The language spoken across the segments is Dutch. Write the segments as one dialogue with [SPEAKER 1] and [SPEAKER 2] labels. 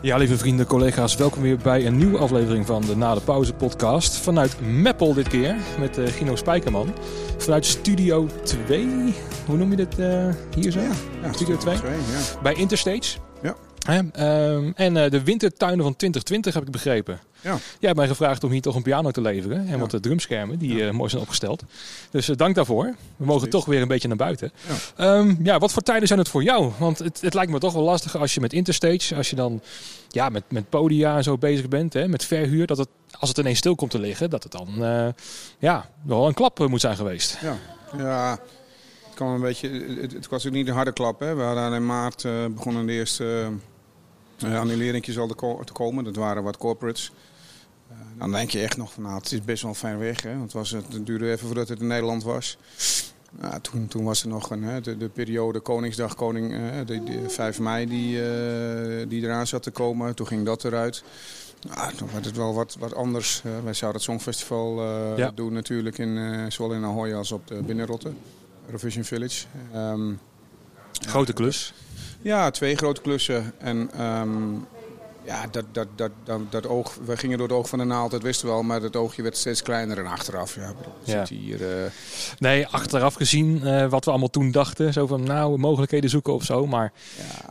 [SPEAKER 1] Ja, lieve vrienden, collega's, welkom weer bij een nieuwe aflevering van de Na de Pauze podcast. Vanuit Meppel dit keer, met uh, Gino Spijkerman. Vanuit Studio 2, hoe noem je dit uh, hier zo?
[SPEAKER 2] Ja,
[SPEAKER 1] ja Studio 2.
[SPEAKER 2] 2 ja.
[SPEAKER 1] Bij Interstage.
[SPEAKER 2] Ja.
[SPEAKER 1] Uh, en uh, de wintertuinen van 2020 heb ik begrepen.
[SPEAKER 2] Ja.
[SPEAKER 1] Jij hebt mij gevraagd om hier toch een piano te leveren. En ja. wat drumschermen die ja. mooi zijn opgesteld. Dus dank daarvoor. We mogen toch weer een beetje naar buiten. Ja. Um, ja, wat voor tijden zijn het voor jou? Want het, het, lijkt me toch wel lastig als je met Interstage, als je dan ja, met, met podia en zo bezig bent, hè, met verhuur, dat het, als het ineens stil komt te liggen, dat het dan uh, ja, wel een klap moet zijn geweest.
[SPEAKER 2] Ja, ja het, kwam een beetje, het, het was ook niet een harde klap. Hè. We hadden in maart uh, begonnen de eerste uh, annuleringjes al te komen. Dat waren wat corporates. Dan denk je echt nog van, nou, het is best wel ver weg. Hè? Want het, was, het duurde even voordat het in Nederland was. Nou, toen, toen was er nog een, hè, de, de, periode Koningsdag, Koning, uh, de, de 5 mei die, uh, die eraan zat te komen. Toen ging dat eruit. Nou, toen werd het wel wat, wat anders. Uh, wij zouden het Songfestival ja. doen natuurlijk, in, zowel in Ahoy als op de Binnenrotte. Eurovision Village. Um,
[SPEAKER 1] Grote klus.
[SPEAKER 2] Ja, twee grote klussen. En um, ja, dat, dat, dat, dat, dat oog, we gingen door het oog van de naald, dat wisten we wel, maar het oogje werd steeds kleiner en achteraf. Ja,
[SPEAKER 1] ja.
[SPEAKER 2] Zit hier, uh...
[SPEAKER 1] Nee, achteraf gezien uh, wat we allemaal toen dachten, zo van nou, mogelijkheden zoeken of zo. Maar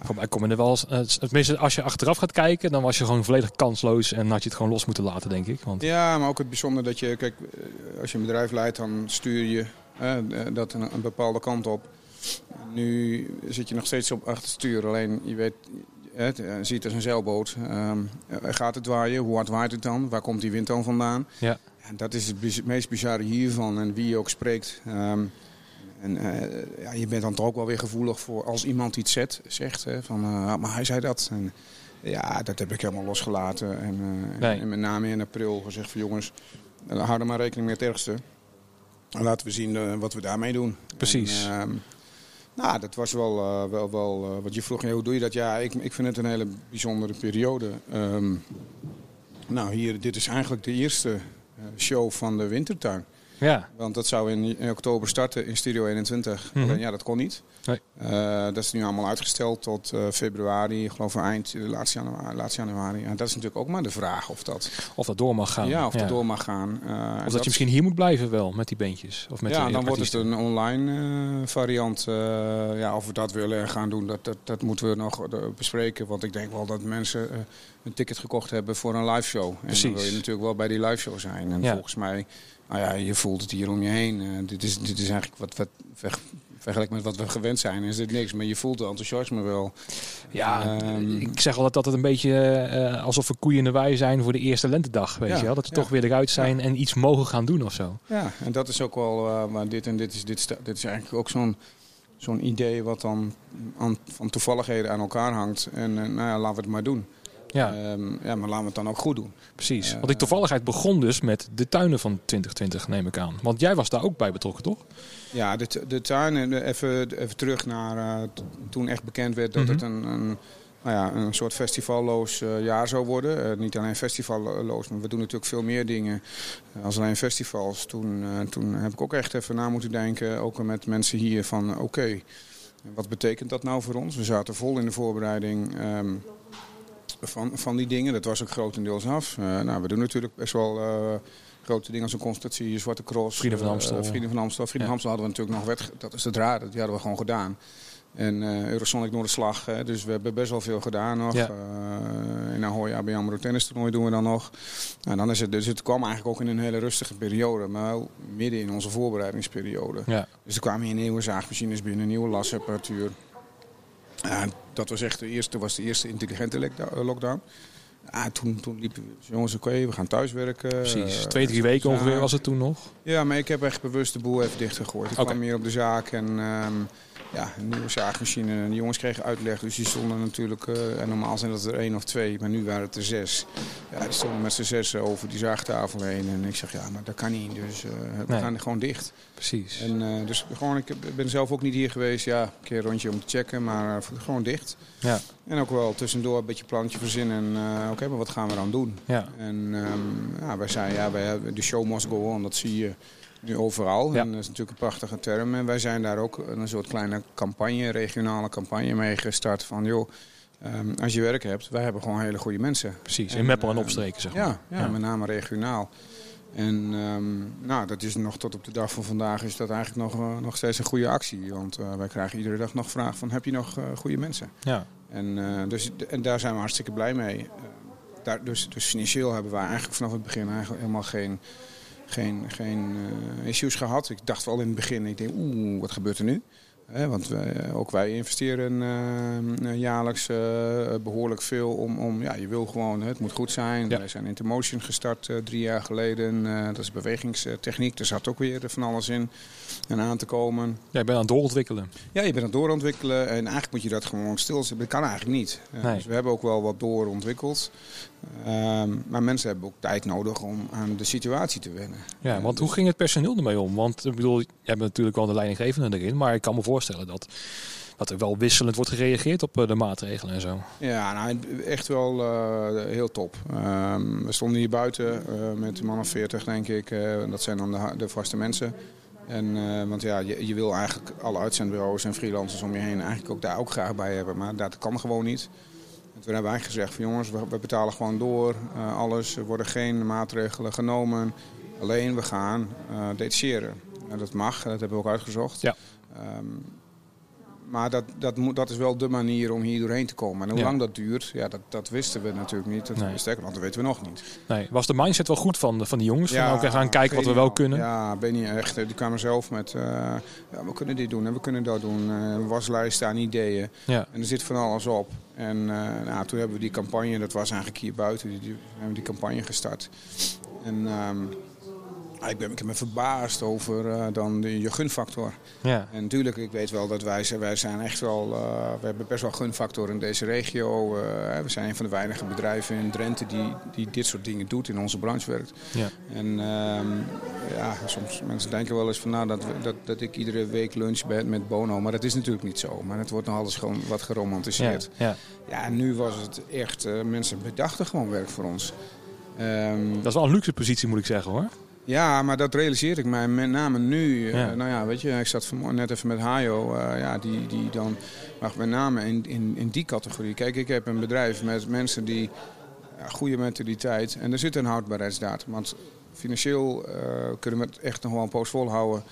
[SPEAKER 1] ja. mij komen er wel, uh, tenminste als je achteraf gaat kijken, dan was je gewoon volledig kansloos en had je het gewoon los moeten laten, denk ik. Want...
[SPEAKER 2] Ja, maar ook het bijzonder dat je, kijk, als je een bedrijf leidt, dan stuur je dat een, een bepaalde kant op. Nu zit je nog steeds op achter het stuur. Alleen je weet, het ziet als een zeilboot. Um, gaat het waaien? Hoe hard waait het dan? Waar komt die wind dan vandaan?
[SPEAKER 1] Ja.
[SPEAKER 2] En dat is het meest bizarre hiervan. En wie je ook spreekt. Um, en uh, ja, je bent dan toch ook wel weer gevoelig voor als iemand iets zet, zegt. Hè, van, uh, maar hij zei dat. En, ja, dat heb ik helemaal losgelaten. En, uh, nee. en met name in april gezegd van jongens, hou er maar rekening met het ergste. En laten we zien wat we daarmee doen.
[SPEAKER 1] Precies.
[SPEAKER 2] En, um, nou, dat was wel, uh, wel, wel uh, wat je vroeg, hoe doe je dat? Ja, ik, ik vind het een hele bijzondere periode. Um, nou, hier, dit is eigenlijk de eerste uh, show van de Wintertuin.
[SPEAKER 1] Ja.
[SPEAKER 2] Want dat zou in, in oktober starten in Studio 21.
[SPEAKER 1] Mhm.
[SPEAKER 2] Alleen ja, dat kon niet.
[SPEAKER 1] Nee.
[SPEAKER 2] Uh, dat is nu allemaal uitgesteld tot uh, februari, ik geloof eind, laatste januari. Laatste januari. En dat is natuurlijk ook maar de vraag of dat...
[SPEAKER 1] Of dat door mag gaan.
[SPEAKER 2] Ja, of
[SPEAKER 1] ja.
[SPEAKER 2] dat door mag gaan.
[SPEAKER 1] Uh, of dat, dat, je misschien hier moet blijven wel, met die beentjes. Of met
[SPEAKER 2] ja, dan wordt het een online variant. ja, of we dat willen gaan doen, dat, dat, dat moeten we nog bespreken. Want ik denk wel dat mensen een ticket gekocht hebben voor een live show. En
[SPEAKER 1] Precies.
[SPEAKER 2] dan wil je natuurlijk wel bij die live show zijn. En
[SPEAKER 1] Ja.
[SPEAKER 2] volgens mij... Nou ja, je voelt het hier om je heen. Uh, dit, is, dit is eigenlijk wat, wat ver, vergelijk met wat we gewend zijn, is dit niks. Maar je voelt het enthousiasme wel.
[SPEAKER 1] Ja,
[SPEAKER 2] Ehm,
[SPEAKER 1] ik zeg altijd dat het een beetje eh, alsof we koeien in de wei zijn voor de eerste lentedag. Weet
[SPEAKER 2] Ja,
[SPEAKER 1] je wel? Dat we
[SPEAKER 2] ja.
[SPEAKER 1] toch weer eruit zijn en iets mogen gaan doen of zo.
[SPEAKER 2] Ja, en dat is ook wel uh, maar dit en dit is, dit, dit is eigenlijk ook zo'n zo'n idee wat dan aan, van toevalligheden aan elkaar hangt. En nou ja, laten we het maar doen.
[SPEAKER 1] Ja,
[SPEAKER 2] Um, ja, maar laten we het dan ook goed doen.
[SPEAKER 1] precies.
[SPEAKER 2] eh,
[SPEAKER 1] Want die toevalligheid begon dus met de tuinen van 2020, neem ik aan. Want jij was daar ook bij betrokken, toch?
[SPEAKER 2] Ja, de, de tuin, en even, even terug naar uh, toen echt bekend werd dat
[SPEAKER 1] Mhm.
[SPEAKER 2] het een, een, nou ja, een soort festivalloos uh, jaar zou worden. Uh, niet alleen festivalloos, maar we doen natuurlijk veel meer dingen uh, als alleen festivals. Toen, toen heb ik ook echt even na moeten denken, ook met mensen hier, van oké, okay, wat betekent dat nou voor ons? We zaten vol in de voorbereiding um, van, van die dingen. Dat was ook grotendeels af. Uh, nou, we doen natuurlijk best wel uh, grote dingen als een constatie, Zwarte Cross.
[SPEAKER 1] Vrienden van Amstel.
[SPEAKER 2] Vrienden van Amstel. Vrienden
[SPEAKER 1] Ja.
[SPEAKER 2] van Amstel hadden we natuurlijk nog wet. Dat is het raar, die hadden we gewoon gedaan. En uh, Eurosonic Noorderslag, hè, dus we hebben best wel veel gedaan nog.
[SPEAKER 1] Ja.
[SPEAKER 2] Uh, in Ahoy, AB AMRO tennis toernooi doen we dan nog. En dan is het, dus het kwam eigenlijk ook in een hele rustige periode, maar midden in onze voorbereidingsperiode.
[SPEAKER 1] Ja.
[SPEAKER 2] Dus er kwamen hier nieuwe zaagmachines binnen, nieuwe lasapparatuur. Ja, dat was echt de eerste, was de eerste intelligente lekda- lockdown. Ja, toen, toen liepen we, jongens, oké, we gaan thuiswerken.
[SPEAKER 1] Precies.
[SPEAKER 2] Uh,
[SPEAKER 1] Twee, drie weken ongeveer was het toen nog.
[SPEAKER 2] Ja, maar ik heb echt bewust de boel even dichtgegooid. Ik
[SPEAKER 1] Oké.
[SPEAKER 2] kwam hier op de zaak en um, ja, een nieuwe zaagmachine. En de jongens kregen uitleg, dus die stonden natuurlijk... Uh, en normaal zijn dat er één of twee, maar nu waren het er zes. Ja, die stonden met z'n zes over die zaagtafel heen. En ik zeg, ja, maar dat kan niet, dus uh, we
[SPEAKER 1] Nee.
[SPEAKER 2] gaan er gewoon dicht.
[SPEAKER 1] Precies.
[SPEAKER 2] En, uh, dus gewoon, ik ben zelf ook niet hier geweest. Ja, een keer een rondje om te checken, maar gewoon dicht.
[SPEAKER 1] Ja.
[SPEAKER 2] En ook wel tussendoor een beetje plantje verzinnen. En oké, okay, maar wat gaan we dan doen?
[SPEAKER 1] Ja.
[SPEAKER 2] En um, ja, wij zeiden, ja, wij hebben, de show must go on. Dat zie je nu overal.
[SPEAKER 1] Ja.
[SPEAKER 2] En dat is natuurlijk een prachtige term. En wij zijn daar ook een soort kleine campagne, regionale campagne mee gestart. Van joh, ehm, als je werk hebt, wij hebben gewoon hele goede mensen.
[SPEAKER 1] Precies, in Meppel en opstreken zeg maar.
[SPEAKER 2] Ja, ja, met name regionaal. En ehm, nou, dat is nog tot op de dag van vandaag is dat eigenlijk nog, eh, nog steeds een goede actie. Want uh, wij krijgen iedere dag nog vragen van heb je nog uh, goede mensen?
[SPEAKER 1] Ja.
[SPEAKER 2] En, dus, en daar zijn we hartstikke blij mee. daar, dus, dus financieel hebben wij eigenlijk vanaf het begin eigenlijk helemaal geen, geen, geen issues gehad. Ik dacht wel in het begin, ik denk oeh, wat gebeurt er nu? want wij, ook wij investeren uh, jaarlijks uh, behoorlijk veel om, om, ja, je wil gewoon, het moet goed zijn. Wij zijn Intermotion gestart drie jaar geleden. dat is bewegingstechniek, er zat ook weer van alles in en aan te komen.
[SPEAKER 1] Ja, je bent aan het doorontwikkelen.
[SPEAKER 2] Ja, je bent aan het doorontwikkelen en eigenlijk moet je dat gewoon stilzetten. Dat kan eigenlijk niet. Nee. Dus we hebben ook wel wat doorontwikkeld. Ehm, maar mensen hebben ook tijd nodig om aan de situatie te wennen.
[SPEAKER 1] Ja, want hoe ging het personeel ermee om? Want ik bedoel, je hebt natuurlijk wel de leidinggevende erin, maar ik kan me voorstellen dat, dat er wel wisselend wordt gereageerd op eh, de maatregelen en zo.
[SPEAKER 2] Ja, nou, echt wel uh, heel top. Ehm, we stonden hier buiten uh, met een man of 40, denk ik. dat zijn dan de, de vaste mensen. En, want ja, je, je, wil eigenlijk alle uitzendbureaus en freelancers om je heen eigenlijk ook daar ook graag bij hebben. Maar dat kan gewoon niet. En toen hebben wij gezegd van jongens, we, we betalen gewoon door. alles, er worden geen maatregelen genomen. Alleen we gaan uh, detacheren. En dat mag, dat hebben we ook uitgezocht.
[SPEAKER 1] Ja.
[SPEAKER 2] Um, maar dat, dat, moet, dat is wel de manier om hier doorheen te komen. En hoe lang dat duurt, ja, dat, dat wisten we natuurlijk niet. Dat, nee. Sterker, want dat weten we nog niet.
[SPEAKER 1] Nee. Was de mindset wel goed van, van die jongens? Ja, van, we gaan kijken wat we wel kunnen?
[SPEAKER 2] Ja, ben je echt. Die kwamen zelf met, uh, ja, we kunnen dit doen en we kunnen dat doen. Uh, waslijsten aan ideeën.
[SPEAKER 1] Ja.
[SPEAKER 2] En er zit van alles op. En uh, nou, toen hebben we die campagne, dat was eigenlijk hier buiten, die, die, hebben we die campagne gestart. En... Um, Ah, ik, ben, ik me verbaasd over uh, dan de, je gunfactor.
[SPEAKER 1] Ja.
[SPEAKER 2] En natuurlijk, ik weet wel dat wij, wij zijn echt wel... Uh, we hebben best wel gunfactor in deze regio. Uh, we zijn een van de weinige bedrijven in Drenthe die, die dit soort dingen doet, in onze branche werkt.
[SPEAKER 1] Ja.
[SPEAKER 2] En ehm, ja, soms mensen denken wel eens van nou, dat, dat, dat ik iedere week lunch ben met Bono. Maar dat is natuurlijk niet zo. Maar het wordt nog alles gewoon wat geromantiseerd.
[SPEAKER 1] Ja, ja.
[SPEAKER 2] ja en nu was het echt... mensen bedachten gewoon werk voor ons. Um,
[SPEAKER 1] dat is wel een luxe positie moet ik zeggen hoor.
[SPEAKER 2] Ja, maar dat realiseer ik mij met name nu. Ja. Uh, nou ja, weet je, ik zat net even met Hajo, uh, ja, die, die dan, maar met name in, in, in die categorie. Kijk, ik heb een bedrijf met mensen die ja, goede mentaliteit en er zit een houdbaarheidsdatum. Want financieel uh, kunnen we het echt nog wel een poos volhouden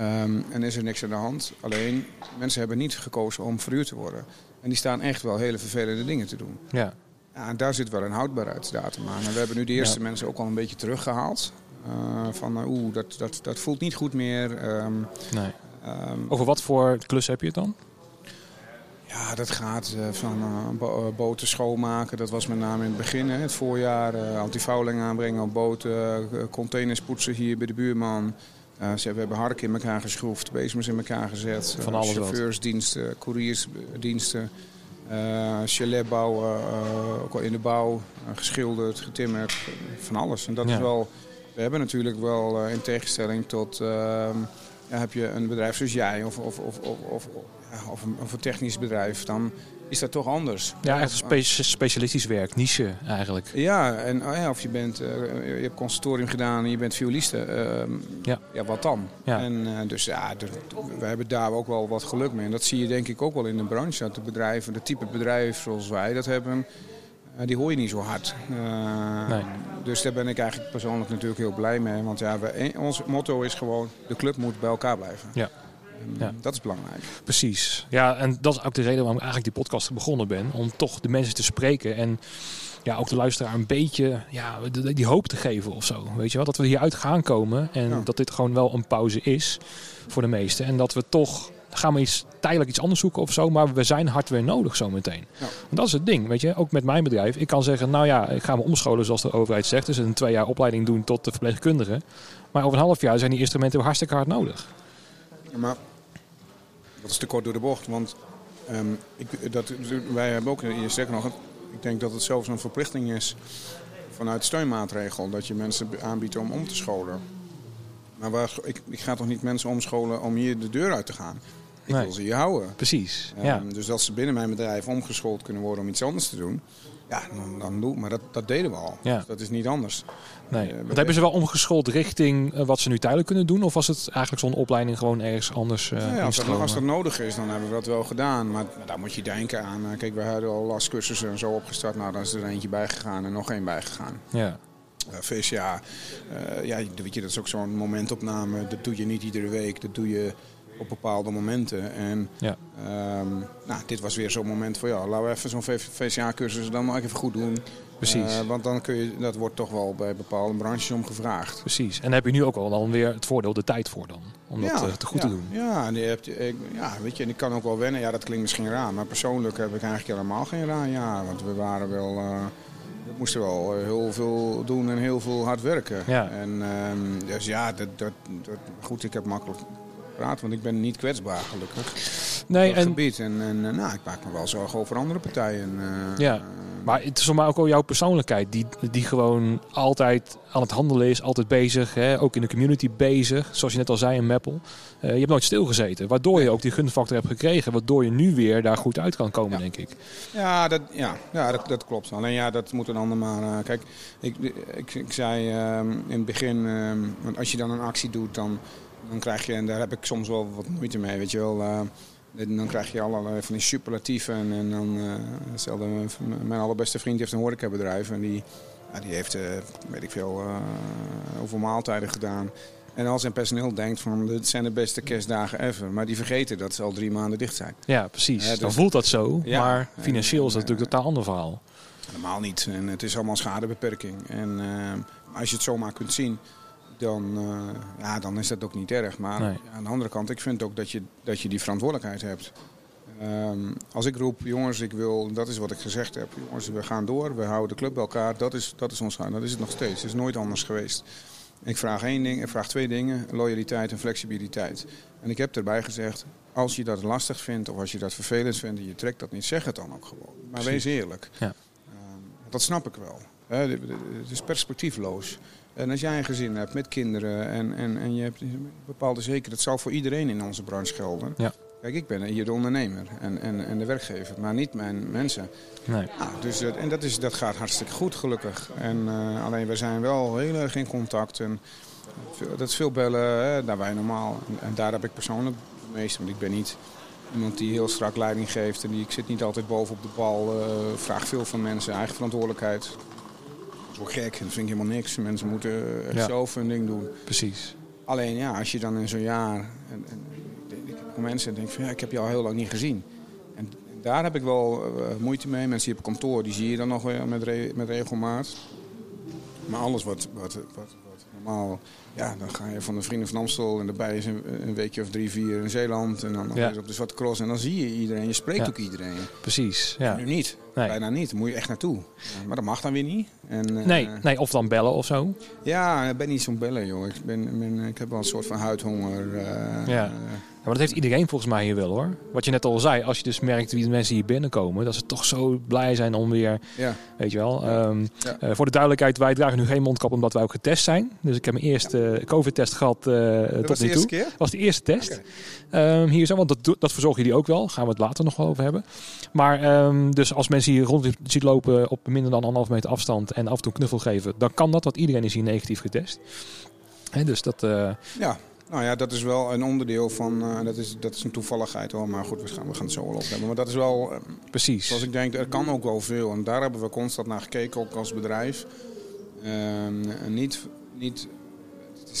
[SPEAKER 2] um, en is er niks aan de hand. Alleen, mensen hebben niet gekozen om verhuurd te worden. En die staan echt wel hele vervelende dingen te doen.
[SPEAKER 1] Ja.
[SPEAKER 2] Ja, en daar zit wel een houdbaarheidsdatum aan. En we hebben nu de eerste ja. mensen ook al een beetje teruggehaald. Uh, van uh, oeh, dat, dat, dat voelt niet goed meer. Um,
[SPEAKER 1] nee. Um, Over wat voor klus heb je het dan?
[SPEAKER 2] Ja, dat gaat uh, van bo boten schoonmaken. Dat was met name in het begin, hè, het voorjaar. antifouling aanbrengen op boten. containers poetsen hier bij de buurman. ze, we hebben harken in elkaar geschroefd, bezems in elkaar gezet.
[SPEAKER 1] Van alles
[SPEAKER 2] chauffeursdiensten, couriersdiensten. chalet bouwen, ook al in de bouw. geschilderd, getimmerd. Van alles. En dat
[SPEAKER 1] ja.
[SPEAKER 2] is wel... We hebben natuurlijk wel, uh, in tegenstelling tot, uh, ja, heb je een bedrijf zoals jij of, of, of, of, of, een, of, een, technisch bedrijf, dan is dat toch anders.
[SPEAKER 1] Ja, echt spe specialistisch werk, niche eigenlijk.
[SPEAKER 2] Ja, en oh ja, of je, bent, uh, je hebt conservatorium gedaan en je bent violiste.
[SPEAKER 1] ja.
[SPEAKER 2] ja, wat dan?
[SPEAKER 1] Ja.
[SPEAKER 2] En, dus ja, we hebben daar ook wel wat geluk mee. En dat zie je denk ik ook wel in de branche. Dat de bedrijven, de type bedrijf zoals wij dat hebben die hoor je niet zo hard. Uh,
[SPEAKER 1] nee.
[SPEAKER 2] Dus daar ben ik eigenlijk persoonlijk natuurlijk heel blij mee. Want ja, we, ons motto is gewoon, de club moet bij elkaar blijven.
[SPEAKER 1] Ja.
[SPEAKER 2] En, ja. Dat is belangrijk.
[SPEAKER 1] Precies. Ja, en dat is ook de reden waarom ik eigenlijk die podcast begonnen ben. Om toch de mensen te spreken en ja, ook de luisteraar een beetje ja, die, hoop te geven of zo. Weet je wel, dat we hieruit gaan komen en ja. dat dit gewoon wel een pauze is voor de meesten. En dat we toch gaan we iets, tijdelijk iets anders zoeken of zo. Maar we zijn hard weer nodig zometeen.
[SPEAKER 2] Ja.
[SPEAKER 1] Dat is het ding, weet je. Ook met mijn bedrijf. Ik kan zeggen, nou ja, ik ga me omscholen zoals de overheid zegt. Dus een twee jaar opleiding doen tot de verpleegkundige. Maar over een half jaar zijn die instrumenten hartstikke hard nodig.
[SPEAKER 2] Ja, maar dat is te kort door de bocht. Want um, ik, dat, wij hebben ook, sterker nog, ik denk dat het zelfs een verplichting is vanuit steunmaatregel. Dat je mensen aanbiedt om om te scholen. Maar waar, ik, ik ga toch niet mensen omscholen om hier de deur uit te gaan? Ik wil ze hier houden.
[SPEAKER 1] Precies.
[SPEAKER 2] Ehm,
[SPEAKER 1] ja.
[SPEAKER 2] Dus dat ze binnen mijn bedrijf omgeschoold kunnen worden om iets anders te doen. Ja, dan, dan doe Maar dat, dat deden we al.
[SPEAKER 1] Ja.
[SPEAKER 2] Dus dat is niet anders.
[SPEAKER 1] Nee.
[SPEAKER 2] Eh,
[SPEAKER 1] Want hebben ze wel omgeschoold richting eh, wat ze nu tijdelijk kunnen doen? Of was het eigenlijk zo'n opleiding gewoon ergens anders uh,
[SPEAKER 2] Nou ja, als, dat, als dat nodig is, dan hebben we dat wel gedaan. Maar, daar moet je denken aan. eh, kijk, we hadden al lastcursussen en zo opgestart. Nou, dan is er eentje bijgegaan en nog één bijgegaan.
[SPEAKER 1] Ja.
[SPEAKER 2] Uh, VCA, ja, weet je, dat is ook zo'n momentopname. Dat doe je niet iedere week. Dat doe je op bepaalde momenten. En
[SPEAKER 1] ja.
[SPEAKER 2] um, nou, dit was weer zo'n moment voor ja, laten we even zo'n VCA-cursus dan maar even goed doen.
[SPEAKER 1] Precies.
[SPEAKER 2] Uh, want dan kun je, dat wordt toch wel bij bepaalde branches om gevraagd.
[SPEAKER 1] Precies. En heb je nu ook al dan weer het voordeel, de tijd voor dan? Om dat
[SPEAKER 2] ja,
[SPEAKER 1] uh, te goed
[SPEAKER 2] ja,
[SPEAKER 1] te doen.
[SPEAKER 2] Ja, en je hebt, ik, ja, weet je, en ik kan ook wel wennen. Ja, dat klinkt misschien raar. Maar persoonlijk heb ik eigenlijk helemaal geen raar jaar. Want we waren wel... Uh, we moesten wel heel veel doen en heel veel hard werken.
[SPEAKER 1] Ja.
[SPEAKER 2] En, um, dus ja, dat, dat, dat, goed, ik heb makkelijk praten, want ik ben niet kwetsbaar gelukkig.
[SPEAKER 1] Nee,
[SPEAKER 2] op
[SPEAKER 1] en,
[SPEAKER 2] gebied. En, en nou, ik maak me wel zorgen over andere partijen. Uh,
[SPEAKER 1] ja. Maar het is voor mij ook al jouw persoonlijkheid, die, die gewoon altijd aan het handelen is, altijd bezig, hè? ook in de community bezig. Zoals je net al zei in Meppel. Uh, je hebt nooit stilgezeten, waardoor je ook die gunfactor hebt gekregen, waardoor je nu weer daar goed uit kan komen,
[SPEAKER 2] ja.
[SPEAKER 1] denk ik.
[SPEAKER 2] Ja, dat, ja, ja dat, dat klopt. Alleen ja, dat moet een ander maar. Uh, kijk, ik, ik, ik zei uh, in het begin, want als je dan een actie doet, dan, dan krijg je, en daar heb ik soms wel wat moeite mee, weet je wel. Uh, dan krijg je allerlei van die superlatieven. En, en dan, uh, stelde mijn allerbeste vriend heeft een horecabedrijf. En die, ja, die heeft, uh, weet ik veel, over maaltijden gedaan. En al zijn personeel denkt van, dit zijn de beste kerstdagen ever. Maar die vergeten dat ze al drie maanden dicht zijn.
[SPEAKER 1] Ja, precies. dus, dan voelt dat zo.
[SPEAKER 2] Ja,
[SPEAKER 1] maar financieel is dat natuurlijk een totaal ander verhaal.
[SPEAKER 2] Helemaal niet. En het is allemaal schadebeperking. En als je het zomaar kunt zien dan, uh, ja, dan is dat ook niet erg. Maar
[SPEAKER 1] nee.
[SPEAKER 2] aan de andere kant, ik vind ook dat je, dat je die verantwoordelijkheid hebt. Um, als ik roep, jongens, ik wil, dat is wat ik gezegd heb. Jongens, we gaan door, we houden de club bij elkaar. Dat is, dat is ons gaan. Dat is het nog steeds. Het is nooit anders geweest. Ik vraag één ding, ik vraag twee dingen: loyaliteit en flexibiliteit. En ik heb erbij gezegd: als je dat lastig vindt of als je dat vervelend vindt en je trekt dat niet, zeg het dan ook gewoon. Maar
[SPEAKER 1] Precies.
[SPEAKER 2] wees eerlijk.
[SPEAKER 1] Ja.
[SPEAKER 2] Um, dat snap ik wel. He, het is perspectiefloos. En als jij een gezin hebt met kinderen en, en, en je hebt een bepaalde zekerheid, dat zal voor iedereen in onze branche gelden.
[SPEAKER 1] Ja.
[SPEAKER 2] Kijk, ik ben hier de ondernemer en, en, en de werkgever, maar niet mijn mensen.
[SPEAKER 1] Nee.
[SPEAKER 2] Nou, dus, en dat, is, dat gaat hartstikke goed, gelukkig. En, uh, alleen we zijn wel heel erg in contact. En dat is veel bellen, hè, daar wij normaal. En, en, daar heb ik persoonlijk het meeste, want ik ben niet iemand die heel strak leiding geeft. En die, ik zit niet altijd boven op de bal, uh, vraag veel van mensen, eigen verantwoordelijkheid. Gek, dat vind ik helemaal niks. Mensen moeten echt ja. zelf hun ding doen.
[SPEAKER 1] Precies.
[SPEAKER 2] Alleen ja, als je dan in zo'n jaar... En, en, ik heb mensen en denk van ja, ik heb je al heel lang niet gezien. En daar heb ik wel uh, moeite mee. Mensen die op kantoor, die zie je dan nog weer met, re met regelmaat. Maar alles wat, wat, wat, wat, normaal... Ja, dan ga je van de Vrienden van Amstel en daarbij is een, een weekje of drie, vier in Zeeland. En dan nog
[SPEAKER 1] Ja.
[SPEAKER 2] eens op de Zwarte Cross. En dan zie je iedereen. Je spreekt
[SPEAKER 1] Ja.
[SPEAKER 2] ook iedereen.
[SPEAKER 1] Precies. Ja.
[SPEAKER 2] Nu niet.
[SPEAKER 1] Nee.
[SPEAKER 2] Bijna niet. Daar moet je echt naartoe. Maar dat mag dan weer niet. En, eh,
[SPEAKER 1] Nee, nee, of dan bellen of zo.
[SPEAKER 2] Ja, ik ben niet zo'n beller, joh. Ik, ben, ben, ik heb wel een soort van huidhonger. eh,
[SPEAKER 1] Ja. Ja, maar dat heeft iedereen volgens mij hier wel hoor. Wat je net al zei, als je dus merkt wie de mensen hier binnenkomen, dat ze toch zo blij zijn om weer,
[SPEAKER 2] ja.
[SPEAKER 1] weet je wel. Ehm,
[SPEAKER 2] Ja.
[SPEAKER 1] eh, voor de duidelijkheid, wij dragen nu geen mondkap omdat wij ook getest zijn. Dus ik heb mijn eerste eh, COVID-test gehad eh,
[SPEAKER 2] Dat
[SPEAKER 1] tot
[SPEAKER 2] was de
[SPEAKER 1] nu
[SPEAKER 2] eerste
[SPEAKER 1] toe.
[SPEAKER 2] keer?
[SPEAKER 1] Dat was de eerste test. Ehm, hier zo, want dat, dat verzorgen jullie ook wel. Gaan we het later nog wel over hebben. Maar ehm, dus als mensen hier rond ziet lopen op minder dan anderhalf meter afstand en af en toe knuffel geven, dan kan dat, want iedereen is hier negatief getest. Hè, dus dat,
[SPEAKER 2] Ja. Nou ja, dat is wel een onderdeel van. eh, dat, is, dat is een toevalligheid hoor. Maar goed, we gaan, we gaan het zo wel op hebben. Maar dat is wel. eh,
[SPEAKER 1] precies.
[SPEAKER 2] zoals ik denk, er kan ook wel veel. En daar hebben we constant naar gekeken, ook als bedrijf. Ehm, niet. niet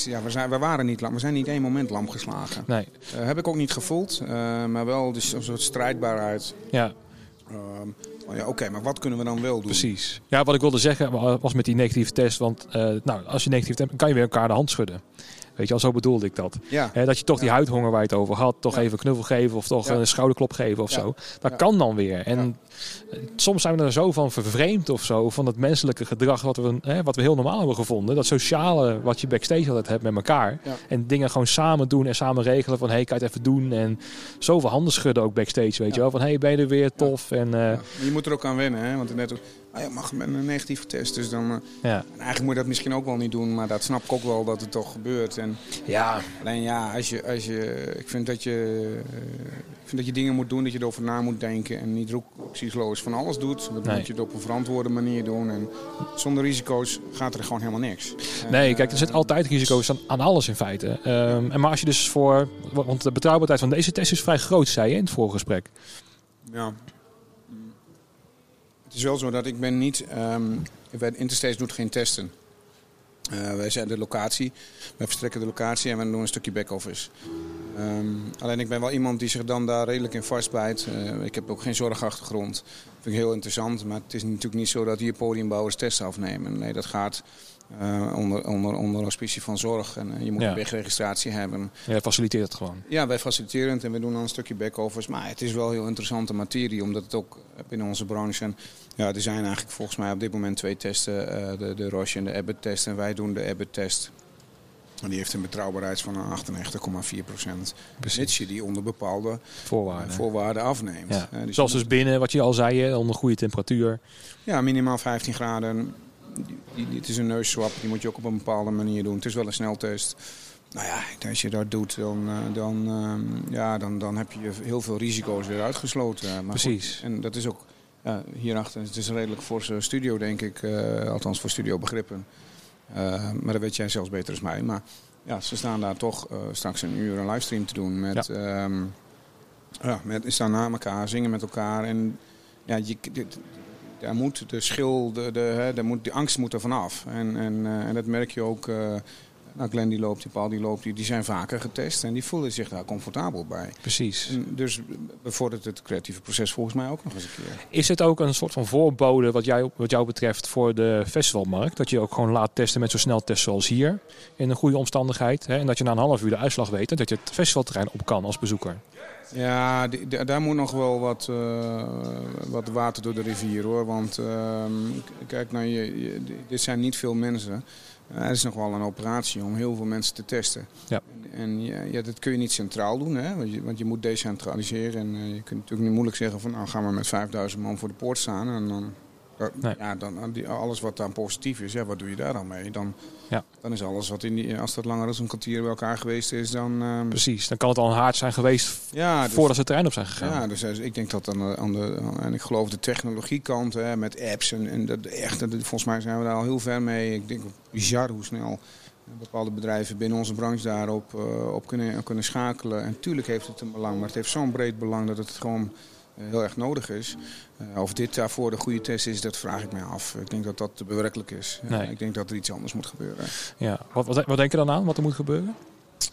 [SPEAKER 2] ja, we, zijn, we waren niet lam. We zijn niet één moment lam geslagen.
[SPEAKER 1] Nee,
[SPEAKER 2] Eh, heb ik ook niet gevoeld. maar wel dus een soort strijdbaarheid.
[SPEAKER 1] ja.
[SPEAKER 2] Ehm, ja, Oké, maar wat kunnen we dan wel doen?
[SPEAKER 1] Precies. Ja, wat ik wilde zeggen was met die negatieve test. Want nou, als je negatief hebt, dan kan je weer elkaar de hand schudden. Weet je al, zo bedoelde ik dat.
[SPEAKER 2] Ja.
[SPEAKER 1] Dat je toch die huidhonger waar je het over had, toch even een knuffel geven of toch een schouderklop geven of zo. Dat kan dan weer. En soms zijn we er zo van vervreemd of zo, van het menselijke gedrag wat we, hè, wat we heel normaal hebben gevonden. Dat sociale wat je backstage altijd hebt met elkaar.
[SPEAKER 2] Ja.
[SPEAKER 1] En dingen gewoon samen doen en samen regelen van, hey, kan je het even doen? En zoveel handen schudden ook backstage, weet je wel. Van, hey, ben je er weer? Tof. En, eh,
[SPEAKER 2] Je moet er ook aan wennen, hè? want net, ah, je mag met een negatieve test. Dus dan, uh, ja. eigenlijk moet je dat misschien ook wel niet doen, maar dat snap ik ook wel dat het toch gebeurt. En,
[SPEAKER 1] ja.
[SPEAKER 2] Alleen ja, als je, als je, ik, vind dat je, ik vind dat je dingen moet doen, dat je erover na moet denken en niet roeksloos van alles doet. Dan moet je het op een verantwoorde manier doen. En zonder risico's gaat er gewoon helemaal niks.
[SPEAKER 1] Nee, kijk, er zit altijd risico's aan, aan alles in feite. Um, en maar als je dus voor, want de betrouwbaarheid van deze test is vrij groot, zei je in het vorige gesprek.
[SPEAKER 2] Ja, het is wel zo dat ik ben niet... Um, Interstates doet geen testen. Uh, wij zijn de locatie. Wij verstrekken de locatie en we doen een stukje back-office. Um, alleen ik ben wel iemand die zich dan daar redelijk in vastbijt. Uh, ik heb ook geen zorgachtergrond. Dat vind ik heel interessant. Maar het is natuurlijk niet zo dat hier podiumbouwers testen afnemen. Nee, dat gaat uh, onder, onder, onder auspicie van zorg. En uh, je moet ja. een wegregistratie hebben.
[SPEAKER 1] Jij faciliteert het gewoon?
[SPEAKER 2] Ja, wij faciliteren het en we doen dan een stukje back-office. Maar het is wel heel interessante materie, omdat het ook binnen onze branche... En, ja, er zijn eigenlijk volgens mij op dit moment twee testen. Uh, de, de Roche en de Abbott-test. En wij doen de Abbott-test. En die heeft een betrouwbaarheid van 98,4 procent. Mits je die onder bepaalde
[SPEAKER 1] voorwaarden,
[SPEAKER 2] voorwaarden afneemt.
[SPEAKER 1] Ja. dus Zoals dus binnen, wat je al zei, onder goede temperatuur.
[SPEAKER 2] Ja, minimaal 15 graden het is een neusswap, die moet je ook op een bepaalde manier doen. Het is wel een sneltest. Nou ja, als je dat doet, dan, eh, dan, ehm, ja, dan, dan heb je heel veel risico's weer uitgesloten. Maar
[SPEAKER 1] Precies.
[SPEAKER 2] en dat is ook ja, hierachter. Het is een redelijk forse studio, denk ik. Uh, althans voor studiobegrippen. Uh, maar dat weet jij zelfs beter dan mij. Maar ja, ze staan daar toch straks een uur een livestream te doen. Met, ja. Um, ja, met, staan na elkaar, zingen met elkaar. En ja, je, daar moet de schil, de, de, hè, daar moet, die angst moet er vanaf. En, en, uh, en dat merk je ook. Uh, nou, Glenn die loopt, die Paul die loopt, die, die zijn vaker getest en die voelen zich daar comfortabel bij.
[SPEAKER 1] Precies.
[SPEAKER 2] En dus bevordert het creatieve proces volgens mij ook nog eens een keer.
[SPEAKER 1] Is het ook een soort van voorbode wat, jij, wat jou betreft voor de festivalmarkt? Dat je ook gewoon laat testen met zo'n sneltest zoals hier, in een goede omstandigheid. Hè? En dat je na een half uur de uitslag weet en dat je het festivalterrein op kan als bezoeker.
[SPEAKER 2] Ja, die, daar moet nog wel wat, uh, wat water door de rivier hoor. Want uh, kijk, nou, je, je, dit zijn niet veel mensen. Het is nog wel een operatie om heel veel mensen te testen.
[SPEAKER 1] Ja.
[SPEAKER 2] En, en ja, ja, dat kun je niet centraal doen, hè? Want, je, want je moet decentraliseren. En eh, je kunt natuurlijk niet moeilijk zeggen van nou gaan we met 5000 man voor de poort staan. En dan Nee. Ja, dan, alles wat dan positief is, ja, wat doe je daar dan mee? Dan,
[SPEAKER 1] ja.
[SPEAKER 2] dan is alles wat in die, als dat langer dan een kwartier bij elkaar geweest is, dan...
[SPEAKER 1] Um... Precies, dan kan het al een haard zijn geweest ja, dus, voordat ze het terrein op zijn gegaan.
[SPEAKER 2] Ja, dus ik denk dat dan aan de, en ik geloof de technologiekant hè, met apps en, en dat echt, dat, volgens mij zijn we daar al heel ver mee. Ik denk bizar hoe snel bepaalde bedrijven binnen onze branche daarop uh, op kunnen, kunnen schakelen. En natuurlijk heeft het een belang, maar het heeft zo'n breed belang dat het gewoon eh, heel erg nodig is. Uh, of dit daarvoor de goede test is, dat vraag ik mij af. Ik denk dat dat bewerkelijk is.
[SPEAKER 1] Nee.
[SPEAKER 2] ik denk dat er iets anders moet gebeuren.
[SPEAKER 1] Ja. Wat, wat, wat denk je dan aan, wat er moet gebeuren?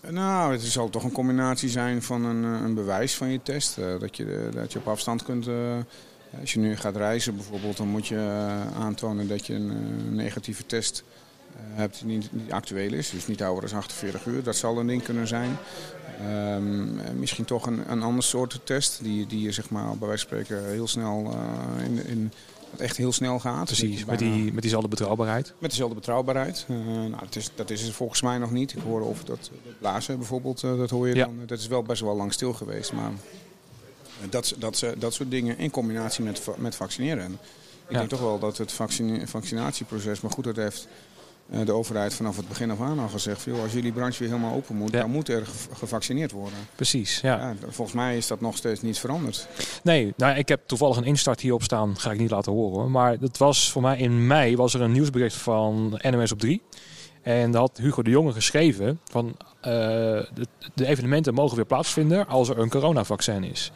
[SPEAKER 2] Nou, het zal toch een combinatie zijn van een, eh, een bewijs van je test. dat, je, dat je op afstand kunt... als je nu gaat reizen bijvoorbeeld, dan moet je aantonen dat je een negatieve test hebt die niet, niet, actueel is. Dus niet ouder dan 48 uur. Dat zal een ding kunnen zijn. Um, misschien toch een, een ander soort test. Die, die je zeg maar, bij wijze van spreken heel snel uh, in, in echt heel snel gaat.
[SPEAKER 1] Precies, met, die, met diezelfde betrouwbaarheid.
[SPEAKER 2] Met dezelfde betrouwbaarheid. Uh, nou, dat, is, dat is het volgens mij nog niet. Ik hoorde of dat, blazen bijvoorbeeld, uh, dat hoor je
[SPEAKER 1] ja.
[SPEAKER 2] dan. Dat is wel best wel lang stil geweest. Maar dat, dat, dat soort dingen in combinatie met, met vaccineren. Ik ja. denk toch wel dat het vaccine, vaccinatieproces, maar goed, dat heeft de overheid vanaf het begin af aan al gezegd... Joh, als jullie branche weer helemaal open moet, ja. dan moet er gevaccineerd worden.
[SPEAKER 1] Precies, ja.
[SPEAKER 2] ja. Volgens mij is dat nog steeds niet veranderd.
[SPEAKER 1] Nee, nou, ik heb toevallig een instart hierop staan, ga ik niet laten horen. Maar het was voor mij in mei was er een nieuwsbericht van NMS op 3... En daar had Hugo de Jonge geschreven van uh, de, de, evenementen mogen weer plaatsvinden als er een coronavaccin is.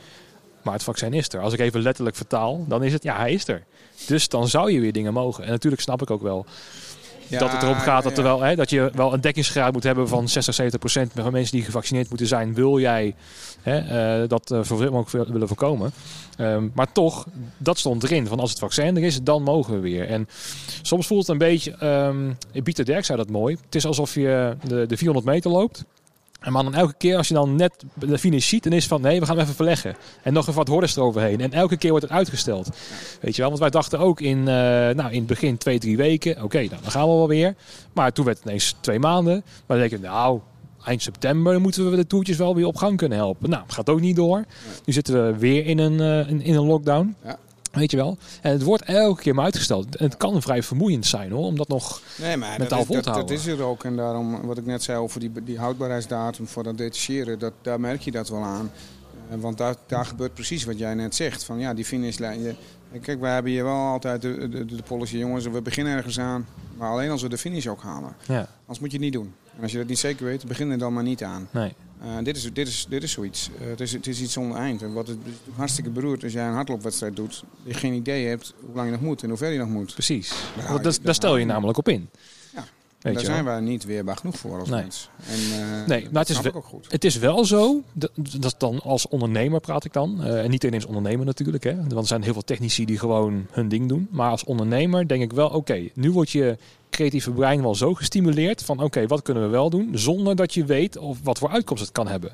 [SPEAKER 1] Maar het vaccin is er. Als ik even letterlijk vertaal, dan is het ja, hij is er. Dus dan zou je weer dingen mogen. En natuurlijk snap ik ook wel ja, dat het erom gaat dat, er wel, hè, dat je wel een dekkingsgraad moet hebben van 60, 70 procent van mensen die gevaccineerd moeten zijn. Wil jij hè, uh, dat uh, mogelijk willen voorkomen. Um, maar toch, dat stond erin. Van als het vaccin er is, dan mogen we weer. En soms voelt het een beetje, um, Pieter Derk zei dat mooi. Het is alsof je de, de 400 meter loopt. En maar dan elke keer als je dan net de finish ziet, dan is van nee, we gaan even verleggen. En nog even wat hordes eroverheen. En elke keer wordt het uitgesteld. Weet je wel, want wij dachten ook in, uh, nou, in het begin twee, drie weken, oké, nou, dan gaan we wel weer. Maar toen werd het ineens twee maanden. Maar dan denk je, nou, eind september moeten we de toertjes wel weer op gang kunnen helpen. Nou, gaat ook niet door. Nu zitten we weer in een, uh, in, in, een lockdown.
[SPEAKER 2] Ja.
[SPEAKER 1] Weet je wel? En het wordt elke keer maar uitgesteld. En het kan vrij vermoeiend zijn hoor, om dat nog nee, maar mentaal
[SPEAKER 2] dat
[SPEAKER 1] vol
[SPEAKER 2] te
[SPEAKER 1] dat,
[SPEAKER 2] houden. Dat is er ook. En daarom, wat ik net zei over die, die houdbaarheidsdatum voor dat detacheren, dat, daar merk je dat wel aan. Uh, want daar, daar gebeurt precies wat jij net zegt. Van ja, die finishlijn. Je, kijk, wij hebben hier wel altijd de, de, de, policy, jongens, we beginnen ergens aan. Maar alleen als we de finish ook halen. Ja. Anders moet je het niet doen. En als je dat niet zeker weet, begin er dan maar niet aan. Nee. Uh, dit, is, dit, is, dit is zoiets. Uh, het, is, het is iets zonder eind. En wat het hartstikke beroerd als jij een hardloopwedstrijd doet, je geen idee hebt hoe lang je nog moet en hoe ver je nog moet.
[SPEAKER 1] Precies. Nou, dat, daar stel je namelijk op in.
[SPEAKER 2] Ja. Weet daar zijn wij niet weerbaar genoeg voor als nee. mens. En, uh,
[SPEAKER 1] nee, maar het is, wel, ook goed. het is wel zo, dat, dat dan als ondernemer praat ik dan. en niet ineens ondernemer natuurlijk, hè, want er zijn heel veel technici die gewoon hun ding doen. Maar als ondernemer denk ik wel, oké, nu word je creatieve brein wel zo gestimuleerd van oké, wat kunnen we wel doen zonder dat je weet of wat voor uitkomst het kan hebben.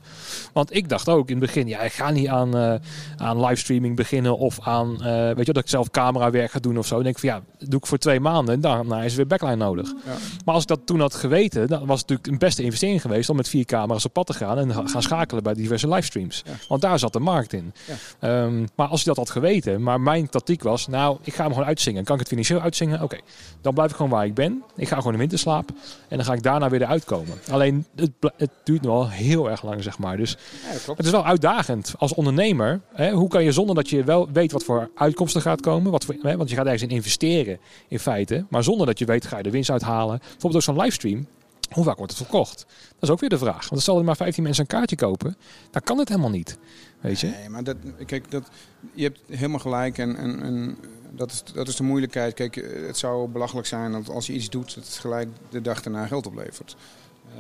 [SPEAKER 1] Want ik dacht ook in het begin, ja, ik ga niet aan, uh, aan livestreaming beginnen of aan, uh, weet je, dat ik zelf camerawerk ga doen of zo. Dan denk ik van ja, doe ik voor twee maanden en daarna is weer backline nodig. Ja. Maar als ik dat toen had geweten, dan was het natuurlijk een beste investering geweest om met vier camera's op pad te gaan en gaan schakelen bij diverse livestreams. Ja. Want daar zat de markt in. Ja. Um, maar als ik dat had geweten, maar mijn tactiek was, nou, ik ga hem gewoon uitzingen. Kan ik het financieel uitzingen? Oké, dan blijf ik gewoon waar ik ben. Ik ga gewoon in winterslaap. En dan ga ik daarna weer eruit komen. Alleen het, het duurt nog wel heel erg lang, zeg maar. Dus ja, het is wel uitdagend als ondernemer. Hè, hoe kan je zonder dat je wel weet wat voor uitkomsten gaat komen. Wat voor, hè, want je gaat ergens in investeren in feite. Maar zonder dat je weet, ga je de winst uithalen. Bijvoorbeeld ook zo'n livestream. Hoe vaak wordt het verkocht? Dat is ook weer de vraag. Want stel er maar 15 mensen een kaartje kopen, dan kan het helemaal niet. Weet je?
[SPEAKER 2] Nee, maar dat, kijk, dat, je hebt helemaal gelijk. En, en, en dat, is, dat is de moeilijkheid. Kijk, het zou belachelijk zijn dat als je iets doet, dat het gelijk de dag daarna geld oplevert.